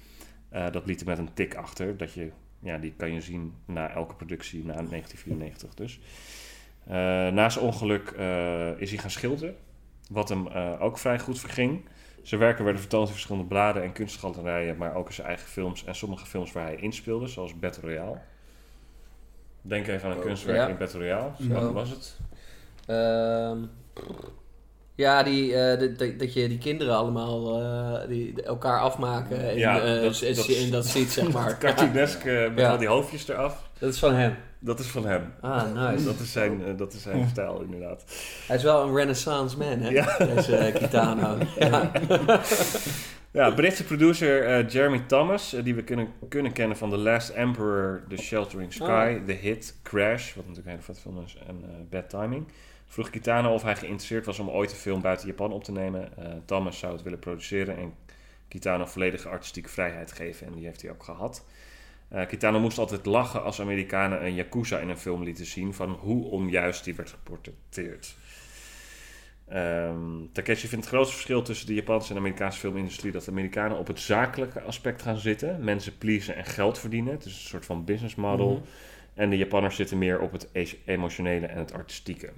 Eh, dat liet hij met een tik achter. Dat je, ja, die kan je zien na elke productie, na 1994 dus. Eh, na zijn ongeluk is hij gaan schilderen. Wat hem ook vrij goed verging. Zijn werken werden vertoond in verschillende bladen en kunstgalerijen, maar ook in zijn eigen films en sommige films waar hij inspeelde, zoals Battle Royale. Denk even aan een Oh, kunstwerk ja. in Battle Royale. Zo. Was het? Ehm, ja, die, eh, dat- dat, je die kinderen allemaal eh, die, elkaar afmaken in, Ja, eh, dat- s- dat- in dat ziet, zeg maar. Cartoonesk eh, met Ja. al die hoofdjes eraf. Dat is van hem. Dat is van hem. Ah, nice. Dat is zijn, eh, dat is zijn stijl, inderdaad. Hij is wel een renaissance man, hè? Ja. Deze eh, Kitano. ja. Ja, Britse producer eh, Jeremy Thomas, eh, die we kunnen, kunnen kennen van The Last Emperor, The Sheltering Sky, Oh. The Hit, Crash, wat natuurlijk een hele vet film is, en eh, Bad Timing. Vroeg Kitano of hij geïnteresseerd was om ooit een film buiten Japan op te nemen. Eh, Thomas zou het willen produceren en Kitano volledige artistieke vrijheid geven en die heeft hij ook gehad. Eh, Kitano moest altijd lachen als Amerikanen een Yakuza in een film lieten zien van hoe onjuist die werd geportretteerd. Ehm Takeshi vindt het grootste verschil tussen de Japanse en Amerikaanse filmindustrie dat de Amerikanen op het zakelijke aspect gaan zitten, mensen pleasen en geld verdienen. Het is een soort van business model. Mhm. En de Japanners zitten meer op het e- emotionele en het artistieke.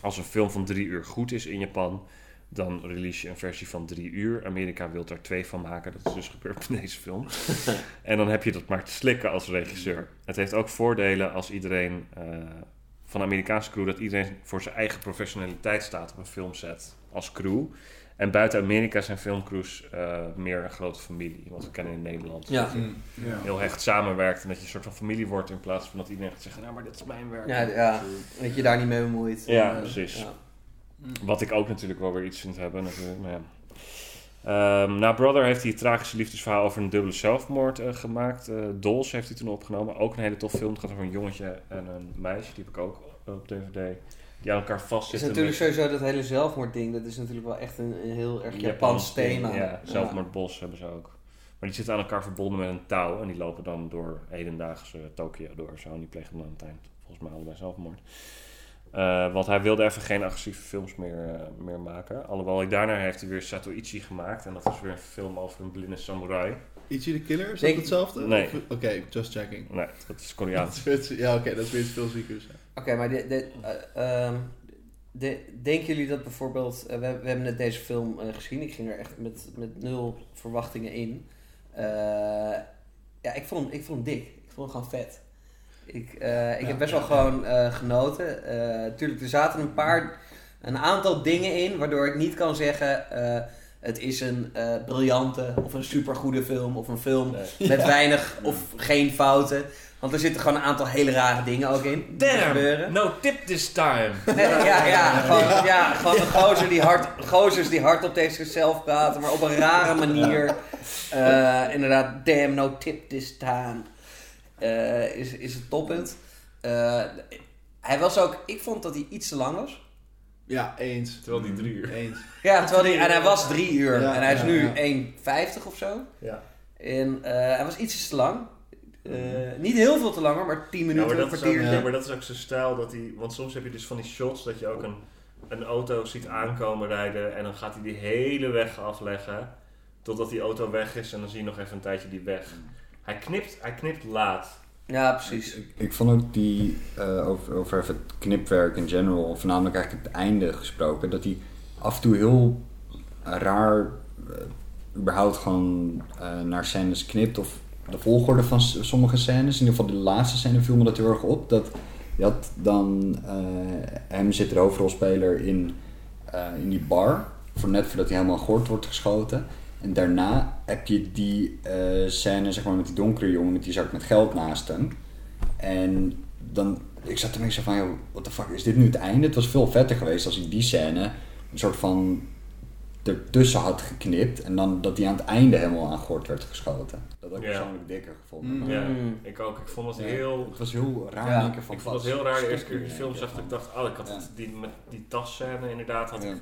Als een film van drie uur goed is in Japan, dan release je een versie van drie uur. Amerika wil daar twee van maken. Dat is dus gebeurd met deze film. en dan heb je dat maar te slikken als regisseur. Het heeft ook voordelen als iedereen eh, van de Amerikaanse crew... dat iedereen voor zijn eigen professionaliteit staat op een filmset als crew. En buiten Amerika zijn filmcrews eh, meer een grote familie. Wat we kennen in Nederland. Ja. Dat je Ja. heel hecht samenwerkt en dat je een soort van familie wordt... in plaats van dat iedereen gaat zeggen... nou, maar dit is mijn werk. Ja, ja, dat je daar niet mee bemoeit. Ja, precies. ja. Wat ik ook natuurlijk wel weer iets vind hebben. Natuurlijk, maar ja. Ehm, na Brother heeft hij het tragische liefdesverhaal over een dubbele zelfmoord eh, gemaakt. Eh Dolls heeft hij toen opgenomen. Ook een hele tof film. Het gaat over een jongetje en een meisje. Die heb ik ook op DVD. Die aan elkaar Het is vastzitten. natuurlijk met sowieso dat hele zelfmoordding, dat is natuurlijk wel echt een, een heel erg Japans thema. Ja, zelfmoordbos hebben ze ook. Maar die zitten aan elkaar verbonden met een touw. En die lopen dan door hedendaagse Tokio door. Zo. En die plegen dan aan het eind volgens mij allebei zelfmoord. Eh, want hij wilde even geen agressieve films meer, eh, meer maken. Alhoewel, ik daarna heeft hij weer Satoichi gemaakt. En dat is weer een film over een blinde samurai. Ichi the Killer, is dat Denk- hetzelfde? Nee. Oké, just checking. Nee, dat is Koreaans. ja, oké, dat is weer iets veel zieker. Oké, maar de, de, eh, ehm, de, denken jullie dat bijvoorbeeld... we, we hebben net deze film gezien. Ik ging er echt met, met nul verwachtingen in. Eh, ja, ik vond, ik vond hem dik. Ik vond hem gewoon vet. Ik, eh, ik heb best wel gewoon eh, genoten. Eh tuurlijk, er zaten een paar... Een aantal dingen in waardoor ik niet kan zeggen... het is een briljante of een supergoede film of een film Nee. met weinig of geen fouten. Want er zitten gewoon een aantal hele rare dingen ook in. gebeuren. no tip this time. Nee, ja, ja, gewoon, ja, gewoon gozer die hard, gozers die hard op tegen zichzelf praten, maar op een rare manier. Inderdaad, damn, no tip this time. Eh, is, is het toppunt. Eh, hij was ook, ik vond dat hij iets te lang was. Ja, eens. Terwijl die drie uur. Eens. Ja, terwijl hij, en hij was drie uur Ja, en hij is ja, nu ja. 1,50 of zo. Ja. En eh, hij was ietsjes te lang. Eh, niet heel veel te langer, maar 10 Ja, minuten, maar, een dat is ook, ja, maar dat is ook zijn stijl. Dat hij, want soms heb je dus van die shots dat je ook een, een auto ziet aankomen rijden. En dan gaat hij die hele weg afleggen. Totdat die auto weg is. En dan zie je nog even een tijdje die weg. Hij knipt, hij knipt laat. Ja, precies. Ik, ik vond ook die, eh, over, over het knipwerk in general, voornamelijk eigenlijk het einde gesproken, dat hij af en toe heel raar, eh, überhaupt gewoon eh, naar scènes knipt. Of de volgorde van sommige scènes, in ieder geval de laatste scène viel me dat heel erg op. Dat je had dan, eh, hem zit de hoofdrolspeler in, eh, in die bar, voor net voordat hij helemaal gort wordt geschoten. En daarna heb je die eh, scène zeg maar, met die donkere jongen met die zak met geld naast hem. En dan, ik zat ermee zo van, joh, what the fuck, is dit nu het einde? Het was veel vetter geweest als ik die scène een soort van ertussen had geknipt. En dan dat die aan het einde helemaal aan gort werd geschoten. Dat had ik Ja. persoonlijk dikker gevonden. Mm. Ja, ik ook. Ik vond het Ja, heel... Het was heel raar. Ja. keer van, Ik vond het wat heel raar de eerste keer die in film zag. Dat ik dacht, oh, ik had Ja. het, die, met die tasscène inderdaad had, Ja. ik,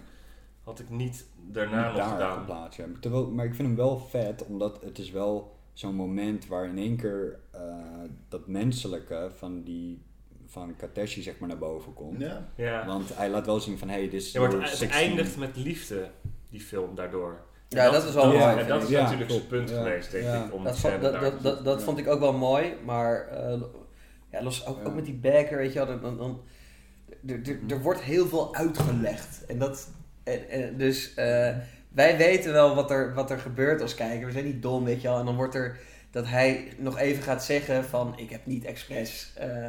had ik niet daarna Niet nog daar gedaan. geplaatst, ja. Maar, terwijl, maar ik vind hem wel vet, omdat het is wel zo'n moment waar in één keer eh, dat menselijke van die van Kateshi zeg maar naar boven komt. Ja. Ja. Want hij laat wel zien van, hé, hey, dit is Ja, maar het, your het 16. eindigt met liefde, die film, daardoor. Ja, En dat is wel mooi, En dat is Ja, natuurlijk zijn punt Ja. geweest, denk Ja. ik, om Dat, vond, dat, dat, dat, dat Ja. vond ik ook wel mooi, maar eh, ja, los, ook, Ja. ook met die backer, weet je wel, dan, dan, dan- er wordt heel veel uitgelegd. En dat, en, en dus eh, wij weten wel wat er, wat er gebeurt als kijker. We zijn niet dom, weet je wel. En dan wordt er dat hij nog even gaat zeggen van, ik heb niet expres... eh,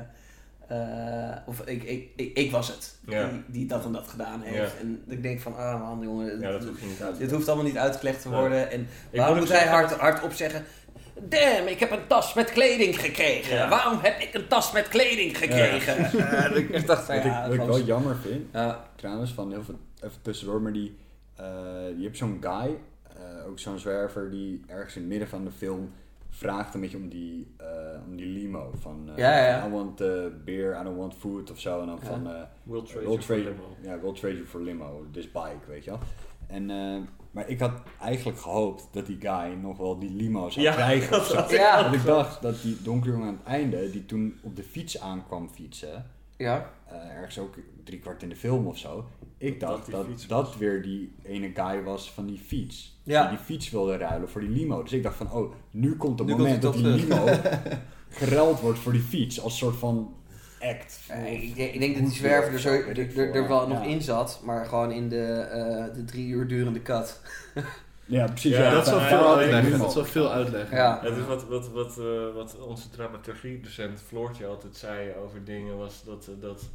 eh, of ik, ik, ik, ik was het Ja. die, die dat en dat gedaan heeft. Ja. En ik denk van, ah man jongen, Ja, dat hoeft je niet uit te dit hoeft allemaal niet uitgelegd te worden. En Ik waarom moet hij zeggen- hard, hardop zeggen... Damn, ik heb een tas met kleding gekregen. Ja. Waarom heb ik een tas met kleding gekregen? Ik dacht van Wat, ja, ik, wat ik wel jammer vind, ja, trouwens, van heel veel, even tussendoor, maar die, eh, je hebt zo'n guy, eh, ook zo'n zwerver, die ergens in het midden van de film vraagt een beetje om die, eh, om die limo. Van, eh, Ja, ja, ja. I want eh, beer, I don't want food of zo. En dan Ja. van, eh, We'll trade we'll you for trade, limo. ja, we'll trade you for limo, this bike, weet je wel. En, eh, maar ik had eigenlijk gehoopt dat die guy nog wel die limo zou Ja, krijgen. dat zo. ook Want ik dacht dat die donkere jongen aan het einde, die toen op de fiets aankwam fietsen, ja. eh, ergens ook drie kwart in de film of zo. Ik dacht dat dat, weer die ene guy was van die fiets. Ja. Die die fiets wilde ruilen voor die limo. Dus ik dacht van, oh, nu komt het Nu moment komt dat die limo geruild wordt voor die fiets. Als soort van act. Of ik, denk, ik denk dat die zwerver er, zo, er, er, er wel Ja. nog in zat, maar gewoon in de, eh, de drie uur durende cut. Ja, precies. Ja, Ja, dat is wel ja, veel uitleggen. Dat is wel veel uitleggen. Ja. Het is wat, wat, wat, eh, wat onze dramaturgie-docent Floortje altijd zei over dingen, was dat, eh, dat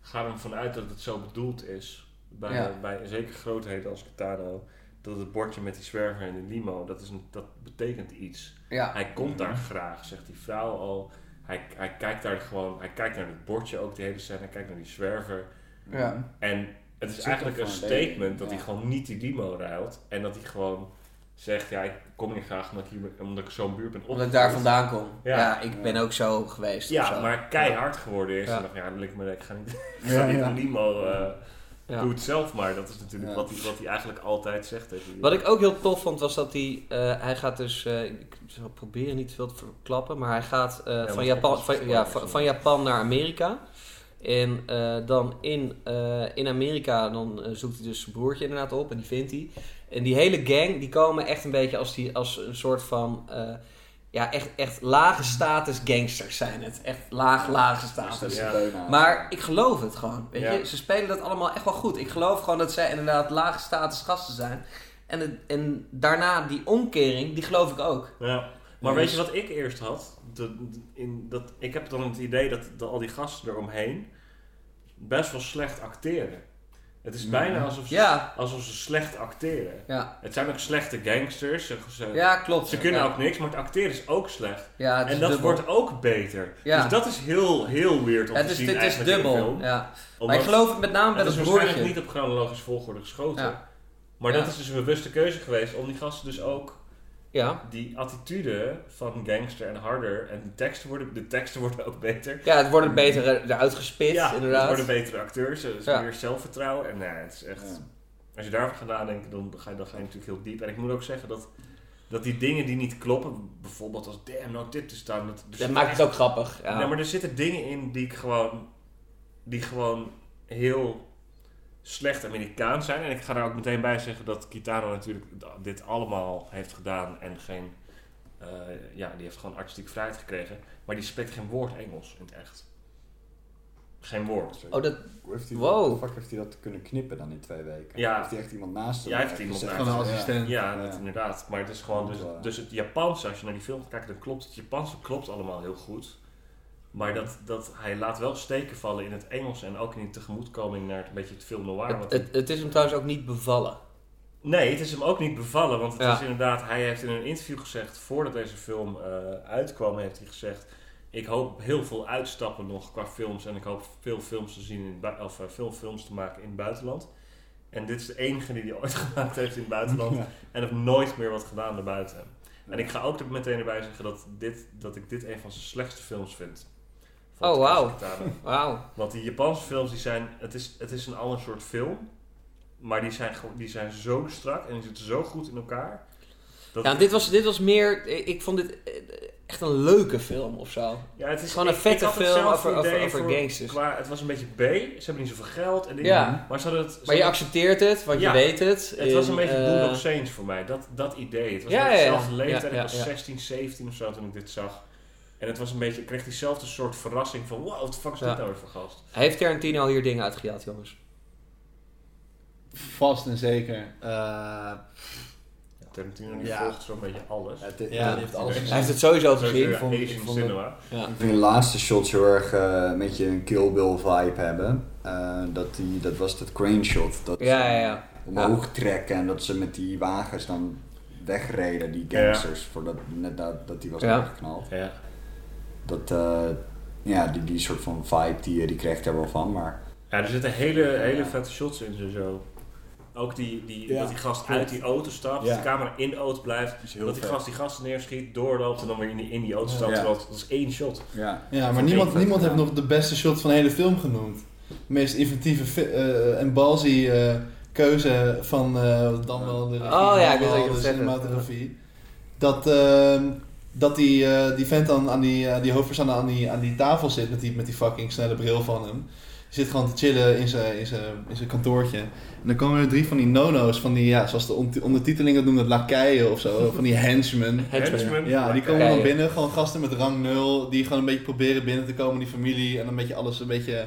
ga ervan uit dat het zo bedoeld is. Bij, Ja. bij zeker grootheden als Kitano, dat het bordje met die zwerver en die limo, dat, is een, dat betekent iets. Ja. Hij komt daar graag, zegt die vrouw al. Hij, hij kijkt daar gewoon, hij kijkt naar het bordje ook, die hele scène, hij kijkt naar die zwerver. Ja. En het is eigenlijk een statement dat ja. hij gewoon niet die limo ruilt. En dat hij gewoon zegt, ja, ik kom hier graag omdat ik, hier, omdat ik zo'n buurt ben Omdat ik daar vandaan kom. Ja, Ja. ik ben ook zo geweest. Ja, zo. maar keihard geworden is. Ja. En dacht, ja, dat lijkt me, ik ga niet, ik Ja, ga niet ja. een limo, eh, Ja. doe het zelf maar. Dat is natuurlijk Ja. wat, hij, wat hij eigenlijk altijd zegt. tegen die- Wat ik ook heel tof vond was dat hij, eh, hij gaat dus, eh, ik zal proberen niet veel te verklappen, maar hij gaat eh, van, Japan, van, van, van Japan naar Amerika. En eh, dan in, eh, in Amerika dan zoekt hij dus zijn broertje inderdaad op en die vindt hij. En die hele gang die komen echt een beetje als, die, als een soort van, eh, ja echt, echt lage status gangsters zijn het. Echt laag, lage status. Ja. Maar ik geloof het gewoon. Weet Ja. je? Ze spelen dat allemaal echt wel goed. Ik geloof gewoon dat zij inderdaad lage status gasten zijn. En, het, en daarna die omkering, die geloof ik ook. Ja. Maar weet dus- je wat ik eerst had? De, in, dat, ik heb dan het idee dat, dat al die gasten eromheen best wel slecht acteren. Het is bijna alsof ze, Ja. alsof ze slecht acteren. Ja, Het zijn ook slechte gangsters. Ze, ze, ja klopt. ze kunnen ja. ook niks, maar het acteren is ook slecht. Ja, het is En dat dubbel. wordt ook beter. Ja. Dus dat is heel, heel weird om Het te is, zien het is dubbel. film. Ja. Omdat Maar ik geloof het met name bij het het is waarschijnlijk niet op chronologische volgorde geschoten. Ja. Maar Ja. dat is dus een bewuste keuze geweest om die gasten dus ook Ja. die attitude van gangster en harder en de teksten worden, de teksten worden ook beter. ja, het wordt beter eh, eruit gespit, ja, inderdaad. het worden betere acteurs, er is Ja. meer zelfvertrouwen en nee, het is echt. Ja. Als je daarover gaat nadenken, dan ga, je, dan ga je natuurlijk heel diep. En ik moet ook zeggen dat dat die dingen die niet kloppen, bijvoorbeeld als damn no tip te staan. Dat, Dat maakt echt- het ook grappig. Ja. Nee, maar er zitten dingen in die ik gewoon, die gewoon heel slecht Amerikaans zijn. En ik ga daar ook meteen bij zeggen dat Kitano natuurlijk dit allemaal heeft gedaan en geen, eh, ja, die heeft gewoon artistiek vrijheid gekregen. Maar die spreekt geen woord Engels in het echt. Geen woord. Oh, dat... Hoe heeft hij Wow. dat, fuck heeft hij dat kunnen knippen dan in twee weken? Ja. Heeft hij echt iemand naast hem? Ja, hij heeft iemand naast Gewoon een hem. assistent. Ja, Ja. dat inderdaad. Maar het is gewoon, dus, ja. dus het Japanse, als je naar die film kijkt, dan klopt het Japanse klopt allemaal heel goed. Maar dat, dat, hij laat wel steken vallen in het Engels en ook in die tegemoetkoming naar het, een beetje het film noir. Het, het, het is hem trouwens ook niet bevallen. Nee, het is hem ook niet bevallen. Want het Ja. is inderdaad, hij heeft in een interview gezegd, voordat deze film eh, uitkwam, heeft hij gezegd: Ik hoop op heel veel uitstappen nog qua films. En ik hoop veel films te zien in of eh, veel films te maken in het buitenland. En dit is de enige die hij ooit gemaakt heeft in het buitenland. Ja. En heeft nooit meer wat gedaan daarbuiten. En ik ga ook er meteen erbij zeggen dat, dit, dat ik dit een van zijn slechtste films vind. Van Oh, wauw. Wauw. Want die Japanse films, die zijn, het, is, het is een ander soort film. Maar die zijn, die zijn zo strak en die zitten zo goed in elkaar. Dat Ja, dit was, dit was meer... Ik vond dit echt een leuke film of zo. ja, het is gewoon een vette film hetzelfde over- over- over voor- gangsters. Qua, het was een beetje B. Ze hebben niet zoveel geld. En dingen, Ja. Maar ze het... ze Maar je hadden- accepteert het, want Ja. je weet het. Het was een En, beetje eh, Boondock Saints voor mij. Dat, dat idee. Het was Ja, ja. dezelfde leeftijd. Ik was ja. 16, 17 of zo toen ik dit zag. En het was een beetje, ik kreeg diezelfde soort verrassing van... Wow, wat fuck is Ja. dit nou weer voor gast? Heeft Tarantino hier dingen uitgehaald, jongens? Vast en zeker. Eh, Tarantino die Ja. volgt zo'n beetje alles. Het- ja, heeft alles Hij heeft het sowieso gezien. Ik vond- ik Asian vond cinema. Ja. Ik vind de laatste shots heel erg eh, een beetje een Kill Bill vibe hebben. Eh, dat, die, dat was dat crane shot. Dat Ja, ja, ze ja. omhoog trekken en dat ze met die wagens dan wegreden, die gangsters. Voordat, net dat, dat die was Ja. neergeknald. Ja. Dat, eh, ja, die, die soort van vibe, die, die kreeg ik er wel van. Maar Ja, er zitten hele, hele vette shots in zo- zo. Ook die, die, Ja, dat die gast klopt. uit die auto stapt, Ja. dat de camera in de auto blijft. Dat die gast die gasten neerschiet, doorloopt en dan weer in die, in die auto stapt. Ja. Dat is één shot. ja, ja, maar niemand, niemand heeft nog de beste shot van de hele film genoemd. De meest inventieve eh, en eh, keuze van eh, dan wel de regie, Oh ja, ik de cinematografie. Dat, ehm, dat die, eh, die vent dan aan die, eh, die hoofdpersoon aan die, aan die tafel zit met die, met die fucking snelle bril van hem. Die zit gewoon te chillen in zijn, in zijn, in zijn kantoortje. En dan komen er drie van die nono's, van die, ja, zoals de ondertiteling het noemt, het lakeien of zo. Van die henchmen. Henchmen. Henchman. Ja, die komen dan binnen, gewoon gasten met rang 0, die gewoon een beetje proberen binnen te komen in die familie en een beetje alles een beetje,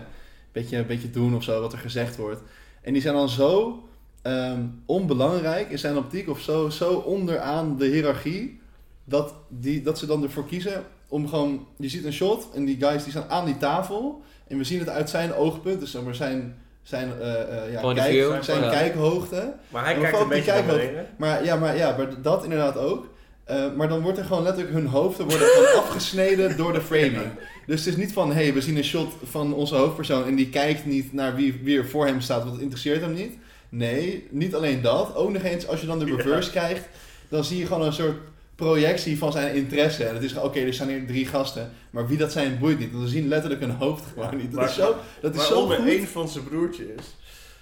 beetje, een beetje doen of zo, wat er gezegd wordt. En die zijn dan zo ehm, onbelangrijk in zijn optiek of zo, zo onderaan de hiërarchie, dat, die, dat ze dan ervoor kiezen om gewoon, je ziet een shot en die guys die staan aan die tafel en we zien het uit zijn oogpunt, dus maar zijn, zijn, eh, eh, ja, Point of kijk, view. zijn Ja. kijkhoogte. Maar hij kijkt een beetje kijkhoogte- beneden. Maar ja, maar, ja, maar dat inderdaad ook. Eh, maar dan wordt er gewoon letterlijk hun hoofden worden gewoon afgesneden door de framing. Dus het is niet van, hé, hey, we zien een shot van onze hoofdpersoon en die kijkt niet naar wie, wie er voor hem staat, want het interesseert hem niet. Nee, niet alleen dat. Ook nog eens, als je dan de reverse krijgt, dan zie je gewoon een soort projectie van zijn interesse. En het is gewoon, oké, er staan hier drie gasten, maar wie dat zijn boeit niet. Want we zien letterlijk hun hoofd gewoon niet. Dat is zo, dat is zo goed. één van zijn broertje is.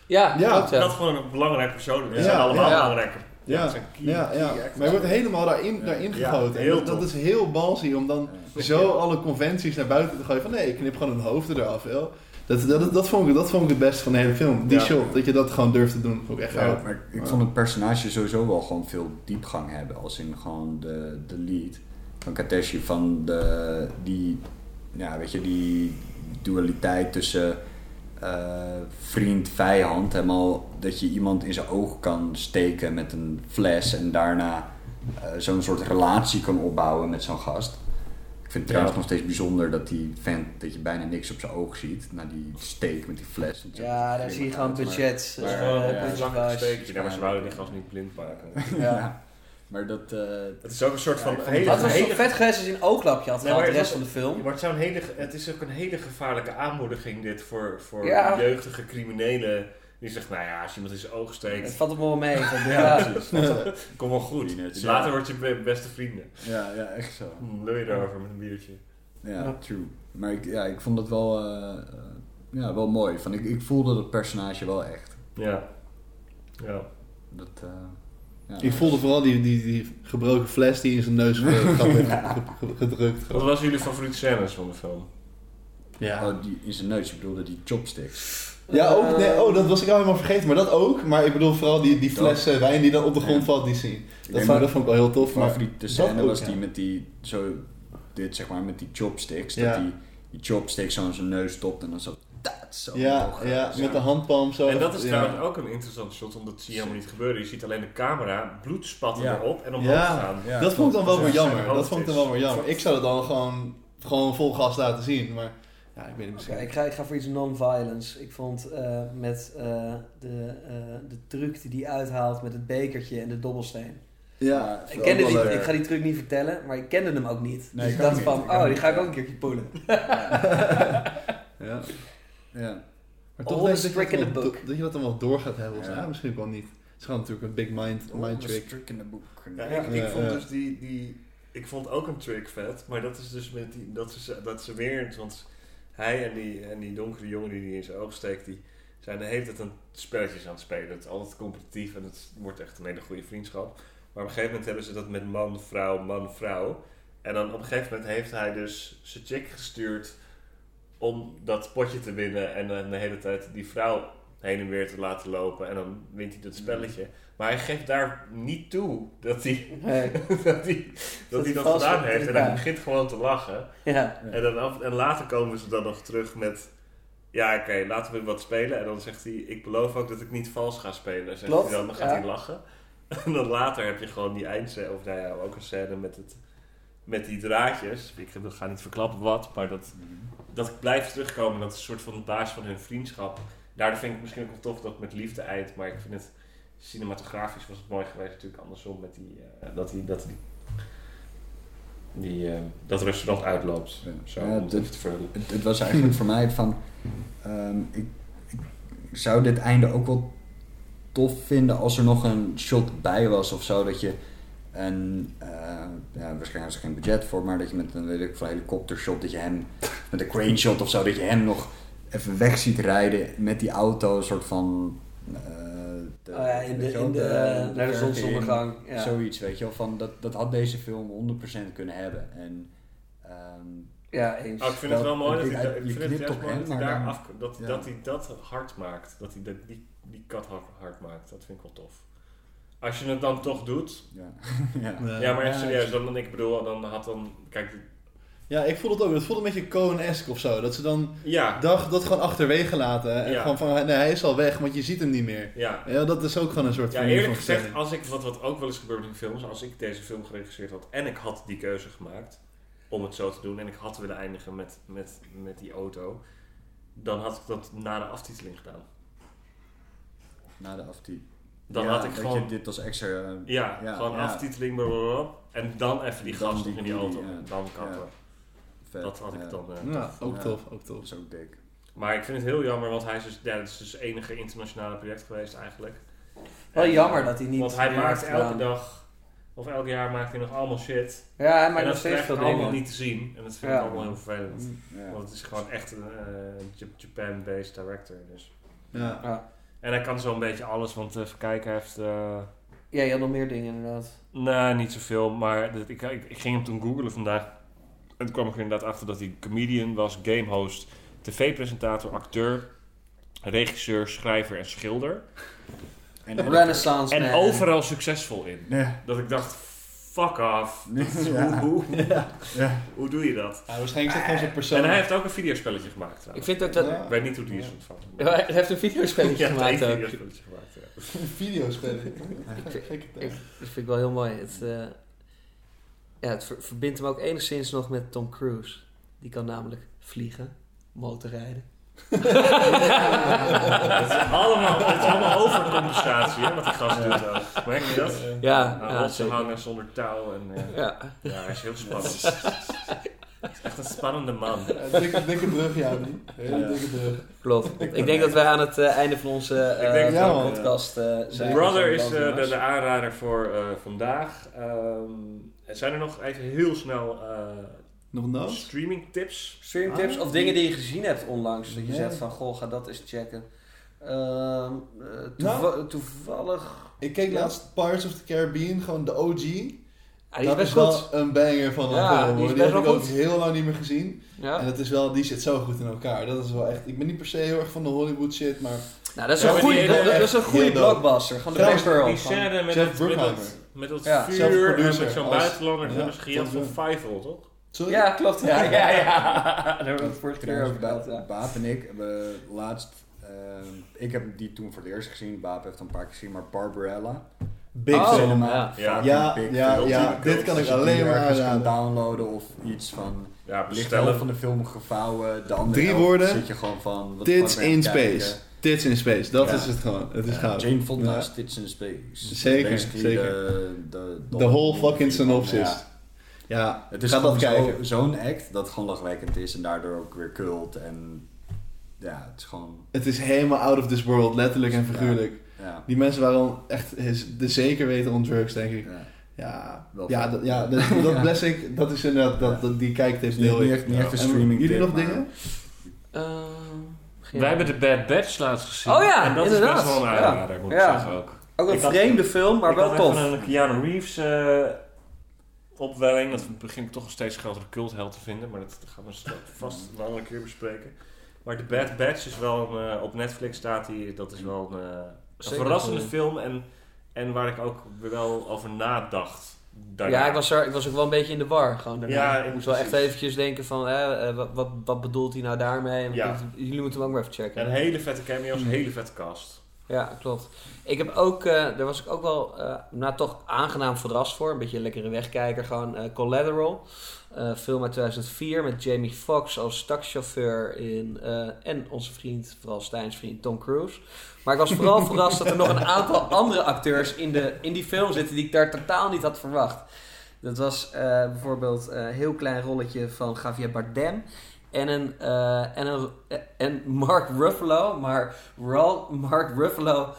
Ja, Ja, ja. Dat gewoon een belangrijk persoon. Ja, zijn allemaal ja. belangrijke. Ja, ja. Maar je wordt helemaal daarin, daarin gegoten. En dat, dat is heel balsy om dan Ja. zo alle conventies naar buiten te gooien. Van nee, ik knip gewoon hun hoofden eraf. Joh. Dat, dat, dat, vond ik, dat vond ik het beste van de hele film. Die Ja. shot, dat je dat gewoon durft te doen. Vond ik echt Ja, maar ik vond het personage sowieso wel gewoon veel diepgang hebben. Als in gewoon de, de lead van Kateshi. Van de, die, ja, weet je, die dualiteit tussen eh, vriend, vijand. Helemaal dat je iemand in zijn oog kan steken met een fles. En daarna eh, zo'n soort relatie kan opbouwen met zo'n gast. Ik vind het trouwens nog steeds bijzonder dat die vent, dat je bijna niks op zijn oog ziet. Na die steek met die fles. Ja, daar zie je gewoon maar- budget. Dat is eh, gewoon ja, maar ze wouden die gast niet blind maken. Ja. Maar dat... eh, Het is ook een soort van Ja, hele, Wat was hele zo vet geweest als hij een ooglapje had Nee, de het rest van de film. Maar het, zou een hele, het is ook een hele gevaarlijke aanmoediging dit voor, voor Ja. jeugdige criminelen. Die zegt, nou ja, als je iemand in zijn oog Het steekt, valt op me wel mee. ja, Ja. precies. Kom wel goed. Ja. Later word je be- beste vrienden. ja, ja, echt zo. Hm, Lul je erover met een biertje. Ja, true. Maar ik, ja, ik vond het wel, eh, eh, ja, wel mooi. Van, ik, ik voelde dat personage wel echt. Ja. Ja. Dat, eh, Ja. Ik voelde vooral die, die, die gebroken fles die in zijn neus ge- gedrukt. Wat was jullie favoriete scènes van de film? Ja. Oh, die in zijn neus, je bedoelde die chopsticks. Ja, ook, nee, oh, dat was ik al helemaal vergeten, maar dat ook. Maar ik bedoel vooral die, die fles eh, wijn die dan op de grond Ja. valt, die. Ik Dat vond, dat vond ik wel heel tof. Maar favoriete dat scène ook, was ja. die met die, zo, dit zeg maar, met die chopsticks. Ja. Dat die, die chopsticks zo in zijn neus stopt en dan zo, dat zo. Ja, ja, met de handpalm zo. En dat is ja. trouwens ook een interessant shot, omdat dat zie je helemaal niet gebeuren. Je ziet alleen de camera, bloed spatten Ja. erop en omhoog Ja, gaan. Ja, dat vond ik dan wel weer jammer. Dat vond ik dan wel weer jammer. Ik zou het dan gewoon, gewoon vol gas laten zien, maar ja, ik weet niet Oké, misschien. ik, ga, ik ga voor iets non-violence. Ik vond eh, met eh, de, eh, de truc die hij uithaalt met het bekertje en de dobbelsteen. Ja, Ik kende die, ik ga die truc niet vertellen, maar ik kende hem ook niet. Nee, dus ik dacht van, oh, die ga ik ook een keertje poelen. Ja. Ja. Maar toch denk is ik trick dat, in book. dat je dat dan wel door gaat hebben. Ja. Ja, misschien wel niet. Het is gewoon natuurlijk een big mind, mind trick. in the book. Ja, Ja. ik, vond ja. dus die, die... Ik vond ook een trick vet, maar dat is dus met die... Dat ze, dat ze weer... Want hij en die, en die donkere jongen die hij in zijn oog steekt, die zijn de hele tijd een spelletjes aan het spelen. Het is altijd competitief en het wordt echt een hele goede vriendschap. Maar op een gegeven moment hebben ze dat met man, vrouw, man, vrouw. En dan op een gegeven moment heeft hij dus zijn chick gestuurd om dat potje te winnen en de hele tijd die vrouw heen en weer te laten lopen en dan wint hij dat spelletje. Maar hij geeft daar niet toe dat hij Nee. dat hij dat, hij dat gedaan heeft. En hij begint gewoon te lachen. Ja. En, dan af, en later komen ze dan nog terug met... Ja, oké, laten we wat spelen. En dan zegt hij, ik beloof ook dat ik niet vals ga spelen. En zegt Klopt, hij dan, dan gaat ja. hij lachen. En dan later heb je gewoon die eindscène, of nou ja, ook een scène met, het, met die draadjes. Ik ga niet verklappen wat, maar dat, dat blijft terugkomen. Dat is een soort van de basis van hun vriendschap. Daardoor vind ik het misschien ook wel tof dat het met liefde eindigt. Maar ik vind het cinematografisch was het mooi geweest natuurlijk andersom. Met die, eh, dat die, dat die, die eh, dat restaurant uitloopt. Ja. Zo, Ja, om het te vullen. Het, het was eigenlijk voor mij van, ehm, ik, ik zou dit einde ook wel tof vinden als er nog een shot bij was of zo. Dat je een, eh, ja, waarschijnlijk is er geen budget voor, maar dat je met een weet ik, helikoptershot, dat je hem met een crane shot of zo, dat je hem nog even weg ziet rijden met die auto, een soort van. eh, de- Oh ja, in de- in de, eh, naar de zonsondergang, ja. Zoiets, weet je wel. Van, dat, dat had deze film 100% kunnen hebben. En, ehm, Ja, eens. Oh, ik vind het wel mooi dat hij, ik vind het mooi hem, dat hij daar dan- af, dat, ja. dat hij dat hard maakt. Dat hij dat, die, die kat hard, maakt. Dat vind ik wel tof. Als je het dan toch doet. ja. ja. Ja, maar echt serieus. Dan, ik bedoel, dan had dan... Kijk, Ja, ik voel het ook. Het voelde een beetje Coen-esque of zo. Dat ze dan ja. dag dat gewoon achterwege laten. En Ja. gewoon van, nee, hij is al weg, want je ziet hem niet meer. Ja, Ja, dat is ook gewoon een soort ja van eerlijk van gezegd, als ik, wat, wat ook wel eens gebeurt in films, als ik deze film geregisseerd had en ik had die keuze gemaakt om het zo te doen en ik had willen eindigen met, met, met die auto, dan had ik dat na de aftiteling gedaan. Na de aftie. Dan Ja, had ik gewoon je dit als extra... Ja, Ja, gewoon ja. aftiteling, blablabla, en dan even die gast in die die- auto. ja. Dan kan het. Vet, Dat had ik ja. dan. eh, Ja, ook Ja. tof, ook tof. Dat is ook dik. Maar ik vind het heel jammer, want hij is dus, ja, het is dus het enige internationale project geweest eigenlijk. Wel En, jammer dat hij niet Want hij maakt elke gedaan. dag, of elk jaar maakt hij nog allemaal shit. Ja, hij en maakt nog dat steeds veel allemaal dingen. niet te zien. En dat vind Ja. ik allemaal heel vervelend. Ja. Want het is gewoon echt een eh, Jap- Japan-based director. Dus. Ja. Ja. En hij kan zo'n beetje alles, want even kijken, hij heeft... eh, ja, je had nog meer dingen inderdaad. Nee, niet zoveel. Maar dat- ik, ik, ik ging hem toen googlen vandaag. En toen kwam ik er inderdaad achter dat hij comedian was, gamehost, tv-presentator, acteur, regisseur, schrijver en schilder. En, Renaissance En Man. overal succesvol in. Ja. Dat ik dacht, fuck off. Ja. Hoe, hoe, Ja. hoe doe je dat? Ja, waarschijnlijk is gewoon zo'n persoon. En hij heeft ook een videospelletje gemaakt Ik vind dat... Ja. Ik weet niet hoe die is ontvangen. Hij heeft een videospelletje Ja, hij heeft gemaakt een ook. videospelletje gemaakt, een. Ik, dat vind ik wel heel mooi. Het, eh, ja, het ver- verbindt hem ook enigszins nog met Tom Cruise. Die kan namelijk vliegen, motorrijden. Het is allemaal, het is allemaal overcompensatie, hè, wat die gast doet ook. Merk je dat? Ja, Aan ja, hangen zonder touw. En, eh, Ja. ja, hij is heel spannend. Het is echt een spannende man. Ja, dikke, dikke brug, ja. die. Hele dikke brug. Klopt. Ik denk dat wij aan het eh, einde van onze eh, denk podcast eh, zijn. Brother is eh, de, de aanrader voor eh, vandaag. Ehm, zijn er nog even heel snel eh, Nog noot? streaming tips? Streamtips Ah. of dingen die je gezien hebt onlangs. Dat je Nee. zegt van, goh, ga dat eens checken. Ehm, eh, toeva- toevallig... Ik keek Ja. laatst Pirates of the Caribbean, gewoon de OG. Die is dat best is wel goed. een banger van een Ja, film. die is best heb ik ook heel lang niet meer gezien. Ja. En dat is wel, die zit zo goed in elkaar. Dat is wel echt. Ik ben niet per se heel erg van de Hollywood shit, maar. Nou, dat is Ja, een goede, die- dat, dat is een goede blockbuster. Gewoon de Pearl. Die scène met, Jeff het, met, dat, met dat Ja. vuur en producer met zo'n buitenlander. Dat gejat tot van Fievel, toch? Sorry? Ja, klopt. Ja, ja, ja. Daar hebben we het vorige keer over gehad. Baap en ik hebben laatst... eh, ik heb die toen voor het eerst gezien. Baap heeft hem een paar keer gezien. Maar Barbarella. Big Oh, cinema. ja. Ja. Ja, big ja, film. ja, dit kan ik alleen maar aanraden. downloaden of iets van... Ja, Ligt bestellen. wel van de film gevouwen. De andere Drie woorden. zit je gewoon van... wat Tits in space. kijken? Tits in space, dat Ja. is het gewoon. Het is Ja. Jane Fonda's Ja. Tits in Space. Zeker, zeker. De, de, De whole fucking synopsis. Ja. Ja, Het is dat gewoon kijken. zo- zo'n act dat gewoon lachwekkend is en daardoor ook weer cult. En ja, het is gewoon... Het is helemaal out of this world, letterlijk en figuurlijk. Ja, Die mensen waren echt de zeker weten on drugs, denk ik. ja. Ja, Wel ja, dat, ja dat, dat bless ik. Dat is inderdaad, dat, dat, die kijktips Niet, deel niet echt, niet echt een En streaming Jullie nog maar- dingen? Ehm, geen Wij hebben de Bad Batch laatst gezien. Oh ja, en dat inderdaad. is best wel een Ja. aanrader, moet ik Ja. zeggen ook. Ook een Ik had- vreemde film, maar wel tof. een Keanu Reeves eh, opwelling. Dat begin ik toch een steeds grotere cultheld te vinden. Maar dat gaan we straks vast een andere keer bespreken. Maar The Bad Batch is wel een, eh, op Netflix staat die. Dat is wel een, eh, een Zeker verrassende film. En, en waar ik ook wel over nadacht. daarna. Ja, ik was, er, ik was ook wel een beetje in de war. Gewoon daarna. Ja, ik moest wel echt eventjes denken van, eh, wat, wat, wat bedoelt hij nou daarmee? En Ja. ik- jullie moeten hem ook maar even checken. En een hele vette cameo's, een hele vette cast. Ja, klopt. Ik heb ook, eh, daar was ik ook wel, nou toch aangenaam verrast voor. Een beetje een lekkere wegkijker. Gewoon Collateral. Eh, film uit 2004 met Jamie Foxx als taxichauffeur in, eh, en onze vriend, vooral Stijn's vriend Tom Cruise. Maar ik was vooral verrast dat er nog een aantal andere acteurs in, de, in die film zitten die ik daar totaal niet had verwacht. Dat was eh, bijvoorbeeld een heel klein rolletje van Javier Bardem. En een, en een en Mark Ruffalo, maar Mark Ruffalo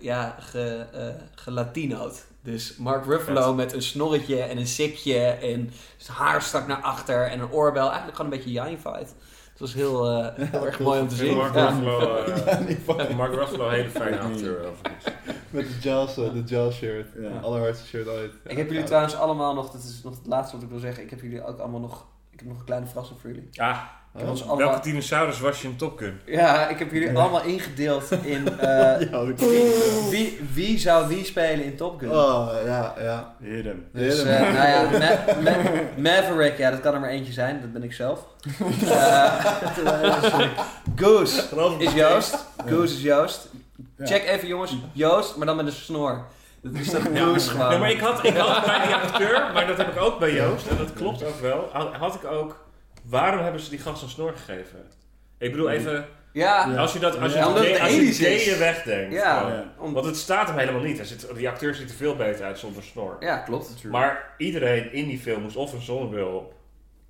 ja, ge, gelatino'd. Dus Mark Ruffalo Vet. met een snorretje en een sikje en zijn haar stak naar achter en een oorbel. Eigenlijk gewoon een beetje Jannified. Het was heel, eh, heel erg mooi om te zien. Mark Ja. Ruffalo, eh, Ja, Mark Ruffalo, een hele fijne acteur. Met de Jaws, eh, de Jaws shirt. Ja. Allerhardste shirt ooit. Ik heb jullie trouwens allemaal nog, dat is nog het laatste wat ik wil zeggen, ik heb jullie ook allemaal nog, ik heb nog een kleine verrassing voor jullie. Ah, Ik heb ons allemaal, welke dinosaurus was je in Top Gun? ja, ik heb jullie allemaal ingedeeld in eh, Ja, ik- wie, wie, wie zou wie spelen in Top Gun. Oh, ja, ja. Hidden. Dus, eh, nou ja, Ma- Ma- Maverick, ja, dat kan er maar eentje zijn. Dat ben ik zelf. Eh, Goose is Joost. Goose is Joost. Check even jongens, Joost, maar dan met een snor. Dat is toch Goose gewoon. Ja, maar ik had, ik had bij die acteur, maar dat heb ik ook bij Joost, en dat klopt ook wel, had ik ook, waarom hebben ze die gast een snor gegeven? Ik bedoel even, Ja, als je dat, als je Ja, het als je het 80s is. gayen wegdenkt. ja, gewoon. Ja. om- Want het staat hem helemaal niet. Hij zit, die acteur ziet er veel beter uit zonder snor. ja, klopt. Maar iedereen in die film moest of een zonnebril op,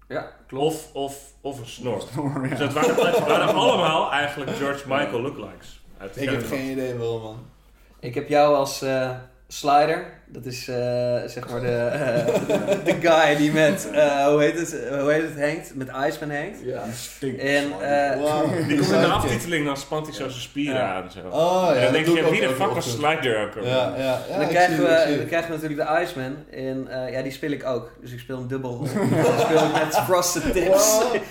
Ja, klopt. of, of, of een snor. Dus het waren, het waren allemaal eigenlijk George Michael lookalikes. Ik heb geen idee waarom, man. Ik heb jou als eh, slider. Dat is eh, zeg maar de, eh, de guy die met, eh, hoe, heet het, hoe heet het hangt? Met Iceman hangt. Ja, stinkt. En eh, Wow. Die komt in de aftiteling, dan spant hij zo zijn spieren Ja. aan. Zo. Oh ja, en dan denk je, wie de fuck was. Slider ook? Ja, ja, ja. En dan, krijgen zie we, dan krijgen we natuurlijk de Iceman. En eh, ja, die speel ik ook. Dus ik speel een dubbel. dan speel ik met Frosted Tips. Wow.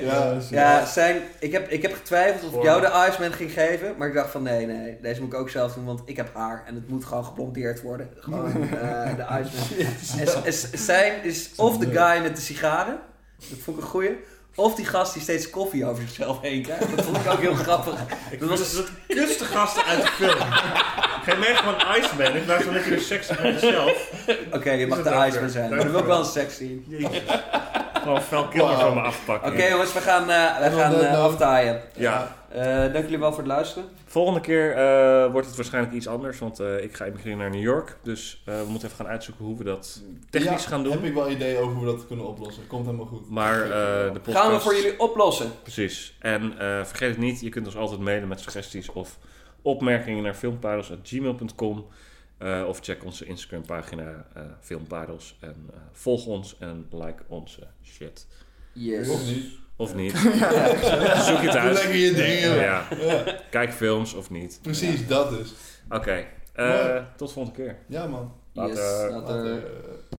Ja, Ja, zijn, ik, heb, ik heb getwijfeld of ik jou de Iceman ging geven. Maar ik dacht van nee, nee. Deze moet ik ook zelf doen. Want ik heb haar. En het moet gewoon geblondeerd worden. Gewoon eh, de Iceman. En, en zijn is of de guy met de sigaren. Dat vond ik een goeie. Of die gast die steeds koffie over zichzelf heen krijgt. Dat vond ik ook heel grappig. Ik Dat was de kutste gasten uit de film. Geen mij gewoon Iceman, in plaats van dat je er seks met jezelf. Oké, je mag de Iceman zijn. Maar dan wil ik wel een seks zien. Gewoon fel killer Wow. van me afpakken. Oké jongens, we gaan, eh we gaan eh, aftaaien. Ja. Eh, dank jullie wel voor het luisteren. Volgende keer eh, wordt het waarschijnlijk iets anders, want eh, ik ga emigreren naar New York. Dus eh, we moeten even gaan uitzoeken hoe we dat technisch Ja, gaan doen. heb ik wel idee over hoe we dat kunnen oplossen. Komt helemaal goed. Maar eh, de podcast... Gaan we voor jullie oplossen. Precies. En eh, vergeet het niet, je kunt ons altijd mailen met suggesties of opmerkingen naar filmparels.gmail.com. Eh, of check onze Instagram pagina eh Filmparels. En eh, volg ons en like onze shit. Yes. Of niet. Zoek je Doe thuis. lekker je ding, joh. Ja. Ja. Kijk films of niet. Precies, dat dus. Oké, eh, Mooi. tot volgende keer. Ja, man. Yes, later. Later.